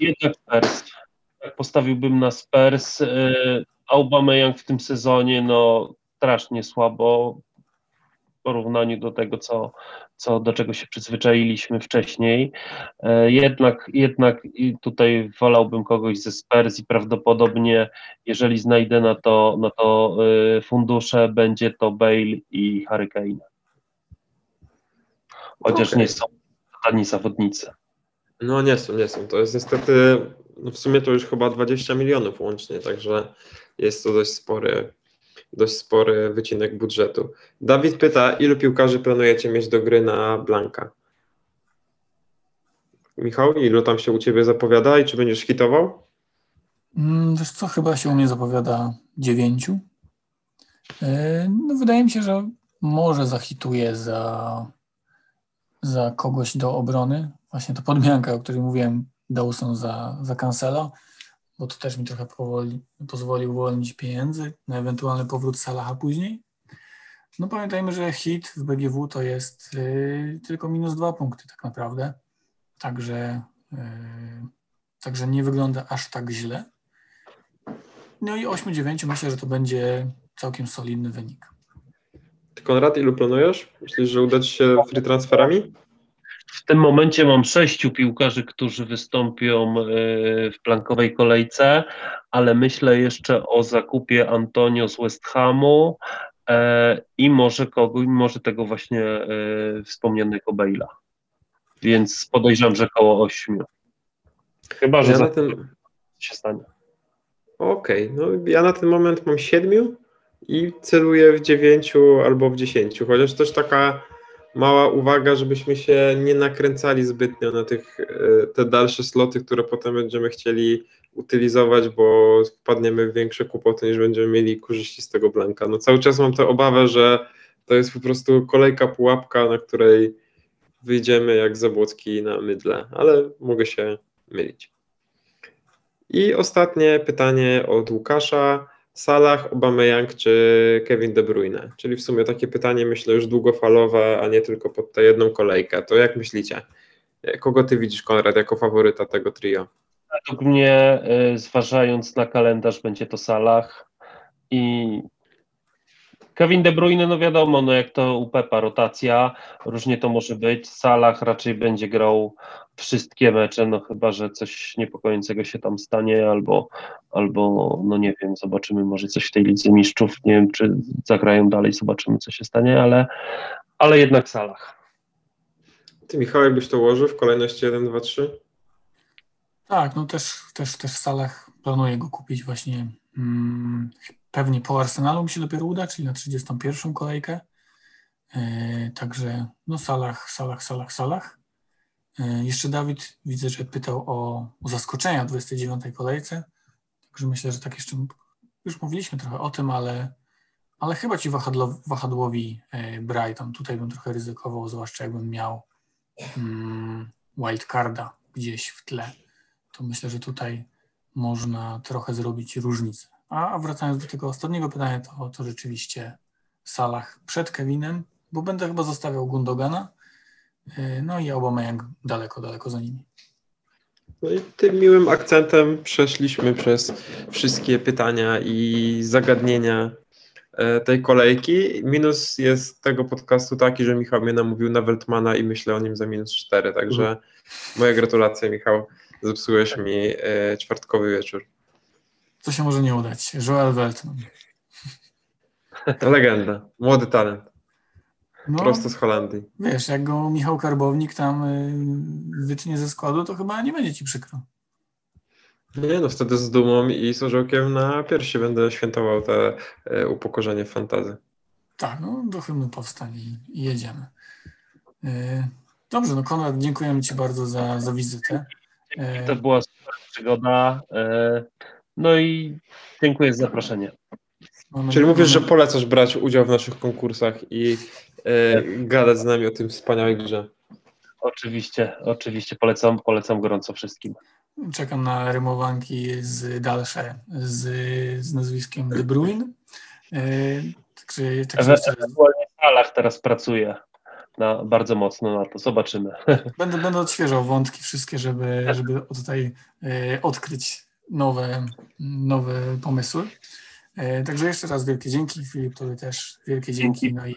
jednak Spurs? Tak, Postawiłbym na Spurs. E, Aubameyang w tym sezonie, no strasznie słabo w porównaniu do tego, co, co, do czego się przyzwyczailiśmy wcześniej. E, Jednak, jednak tutaj wolałbym kogoś ze Spurs i prawdopodobnie, jeżeli znajdę na to, na to e, fundusze, będzie to Bale i Harry Kane. Chociaż Okej. nie są tani zawodnicy. No nie są, nie są. To jest niestety, no w sumie to już chyba 20 milionów łącznie, także jest to dość spory, dość spory wycinek budżetu. Dawid pyta, ilu piłkarzy planujecie mieć do gry na Blanka? Michał, ilu tam się u Ciebie zapowiada i czy będziesz hitował? Mm, Wiesz co, chyba się u mnie zapowiada dziewięciu. Yy, No, wydaje mi się, że może zahituje za, za kogoś do obrony. Właśnie to podmianka, o której mówiłem, Dawson za, za Cancelo, bo to też mi trochę powoli, pozwolił uwolnić pieniędzy na ewentualny powrót Salaha później. No pamiętajmy, że hit w BGW to jest yy, tylko minus dwa punkty tak naprawdę. Także, yy, także nie wygląda aż tak źle. No i 8-9 myślę, że to będzie całkiem solidny wynik. Ty, Konrad, ilu planujesz? Myślisz, że uda Ci się free transferami? W tym momencie mam sześciu piłkarzy, którzy wystąpią e, w plankowej kolejce, ale myślę jeszcze o zakupie Antonio z West Hamu e, i może może tego właśnie e, wspomnianego Bale'a. Więc podejrzewam, że około ośmiu. Chyba, że Ja za ten, się stanie. Okej, no ja na ten moment mam siedmiu i celuję w dziewięciu albo w dziesięciu, chociaż też taka mała uwaga, żebyśmy się nie nakręcali zbytnio na tych, e, te dalsze sloty, które potem będziemy chcieli utylizować, bo wpadniemy w większe kłopoty niż będziemy mieli korzyści z tego blanka. No cały czas mam tę obawę, że To jest po prostu kolejka pułapka, na której wyjdziemy jak Zabłocki na mydle, ale mogę się mylić. I ostatnie pytanie od Łukasza. Salah, Aubameyang czy Kevin De Bruyne? Czyli w sumie takie pytanie myślę już długofalowe, a nie tylko pod tę jedną kolejkę. To jak myślicie? Kogo ty widzisz, Konrad, jako faworyta tego trio? Według mnie, y, zważając na kalendarz, będzie to Salah i Kevin De Bruyne, no wiadomo, no jak to u Pepa rotacja, różnie to może być. Salah raczej będzie grał wszystkie mecze, no chyba, że coś niepokojącego się tam stanie, albo, albo no nie wiem, zobaczymy może coś w tej Lidze Mistrzów, nie wiem, czy zagrają dalej, zobaczymy, co się stanie, ale, ale jednak Salah. Ty, Michał, jakbyś to ułożył w kolejności 1, 2, 3? Tak, no też, też, też w salach planuję go kupić właśnie mm, pewnie po Arsenalu mi się dopiero uda, czyli na 31 kolejkę. Yy, także no salach, salach, salach, salach. Yy, jeszcze Dawid widzę, że pytał o, o zaskoczenia w 29 kolejce. Także myślę, że tak jeszcze już mówiliśmy trochę o tym, ale, ale chyba ci wahadlo, wahadłowi yy, Brighton. Tutaj bym trochę ryzykował, zwłaszcza jakbym miał mm, wildcarda gdzieś w tle to myślę, że tutaj można trochę zrobić różnicę. A wracając do tego ostatniego pytania, to, to rzeczywiście w salach przed Kevinem, bo będę chyba zostawiał Gundogana, yy, no i Aubameyang daleko, daleko za nimi. No i tym miłym akcentem przeszliśmy przez wszystkie pytania i zagadnienia e, tej kolejki. Minus jest tego podcastu taki, że Michał mnie namówił na Weltmana i myślę o nim za minus 4, także moje gratulacje Michał. Zepsułeś mi e, czwartkowy wieczór. Co się może nie udać? Joel Weltman. Legenda, młody talent, No, prosto z Holandii. wiesz, jak go Michał Karbownik tam yy, wytnie ze składu, to chyba nie będzie ci przykro. Nie no, wtedy z dumą i z orzełkiem na piersi będę świętował te e, upokorzenie w fantazy. Tak, no do hymnu powstań i, i jedziemy. Yy, dobrze, no Konrad, dziękujemy Ci bardzo za, za wizytę. To była super przygoda. E, No i dziękuję za zaproszenie. Czyli mówisz, że polecasz brać udział w naszych konkursach i e, gadać z nami o tym wspaniałej grze. Oczywiście, oczywiście polecam, polecam gorąco wszystkim. Czekam na rymowanki z dalsze z, z nazwiskiem De Bruyne. Yy, Także, także jeszcze raz Ewentualnie w salach teraz pracuję na, bardzo mocno na to. Zobaczymy. będę, będę odświeżał wątki wszystkie, żeby, żeby tutaj yy, odkryć nowe, nowe pomysły. Yy, Także jeszcze raz wielkie dzięki. Filip, tobie też wielkie dzięki. Dzięki. No i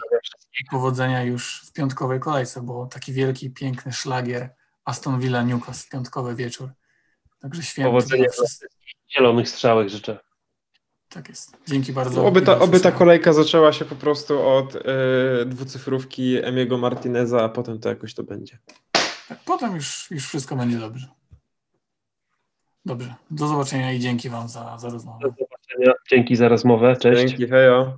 powodzenia już w piątkowej kolejce, bo taki wielki, piękny szlagier Aston Villa Newcastle, piątkowy wieczór. Także święto. Powodzenia dla wszystkich. Zielonych strzałek życzę. Tak jest. Dzięki bardzo. Oby ta, oby ta kolejka zaczęła się po prostu od e, dwucyfrówki Emiego Martineza, a potem to jakoś to będzie. Tak, Potem już, już wszystko będzie dobrze. Dobrze. Do zobaczenia i dzięki Wam za, za rozmowę. Do zobaczenia. Dzięki za rozmowę. Cześć. Dzięki, hejo.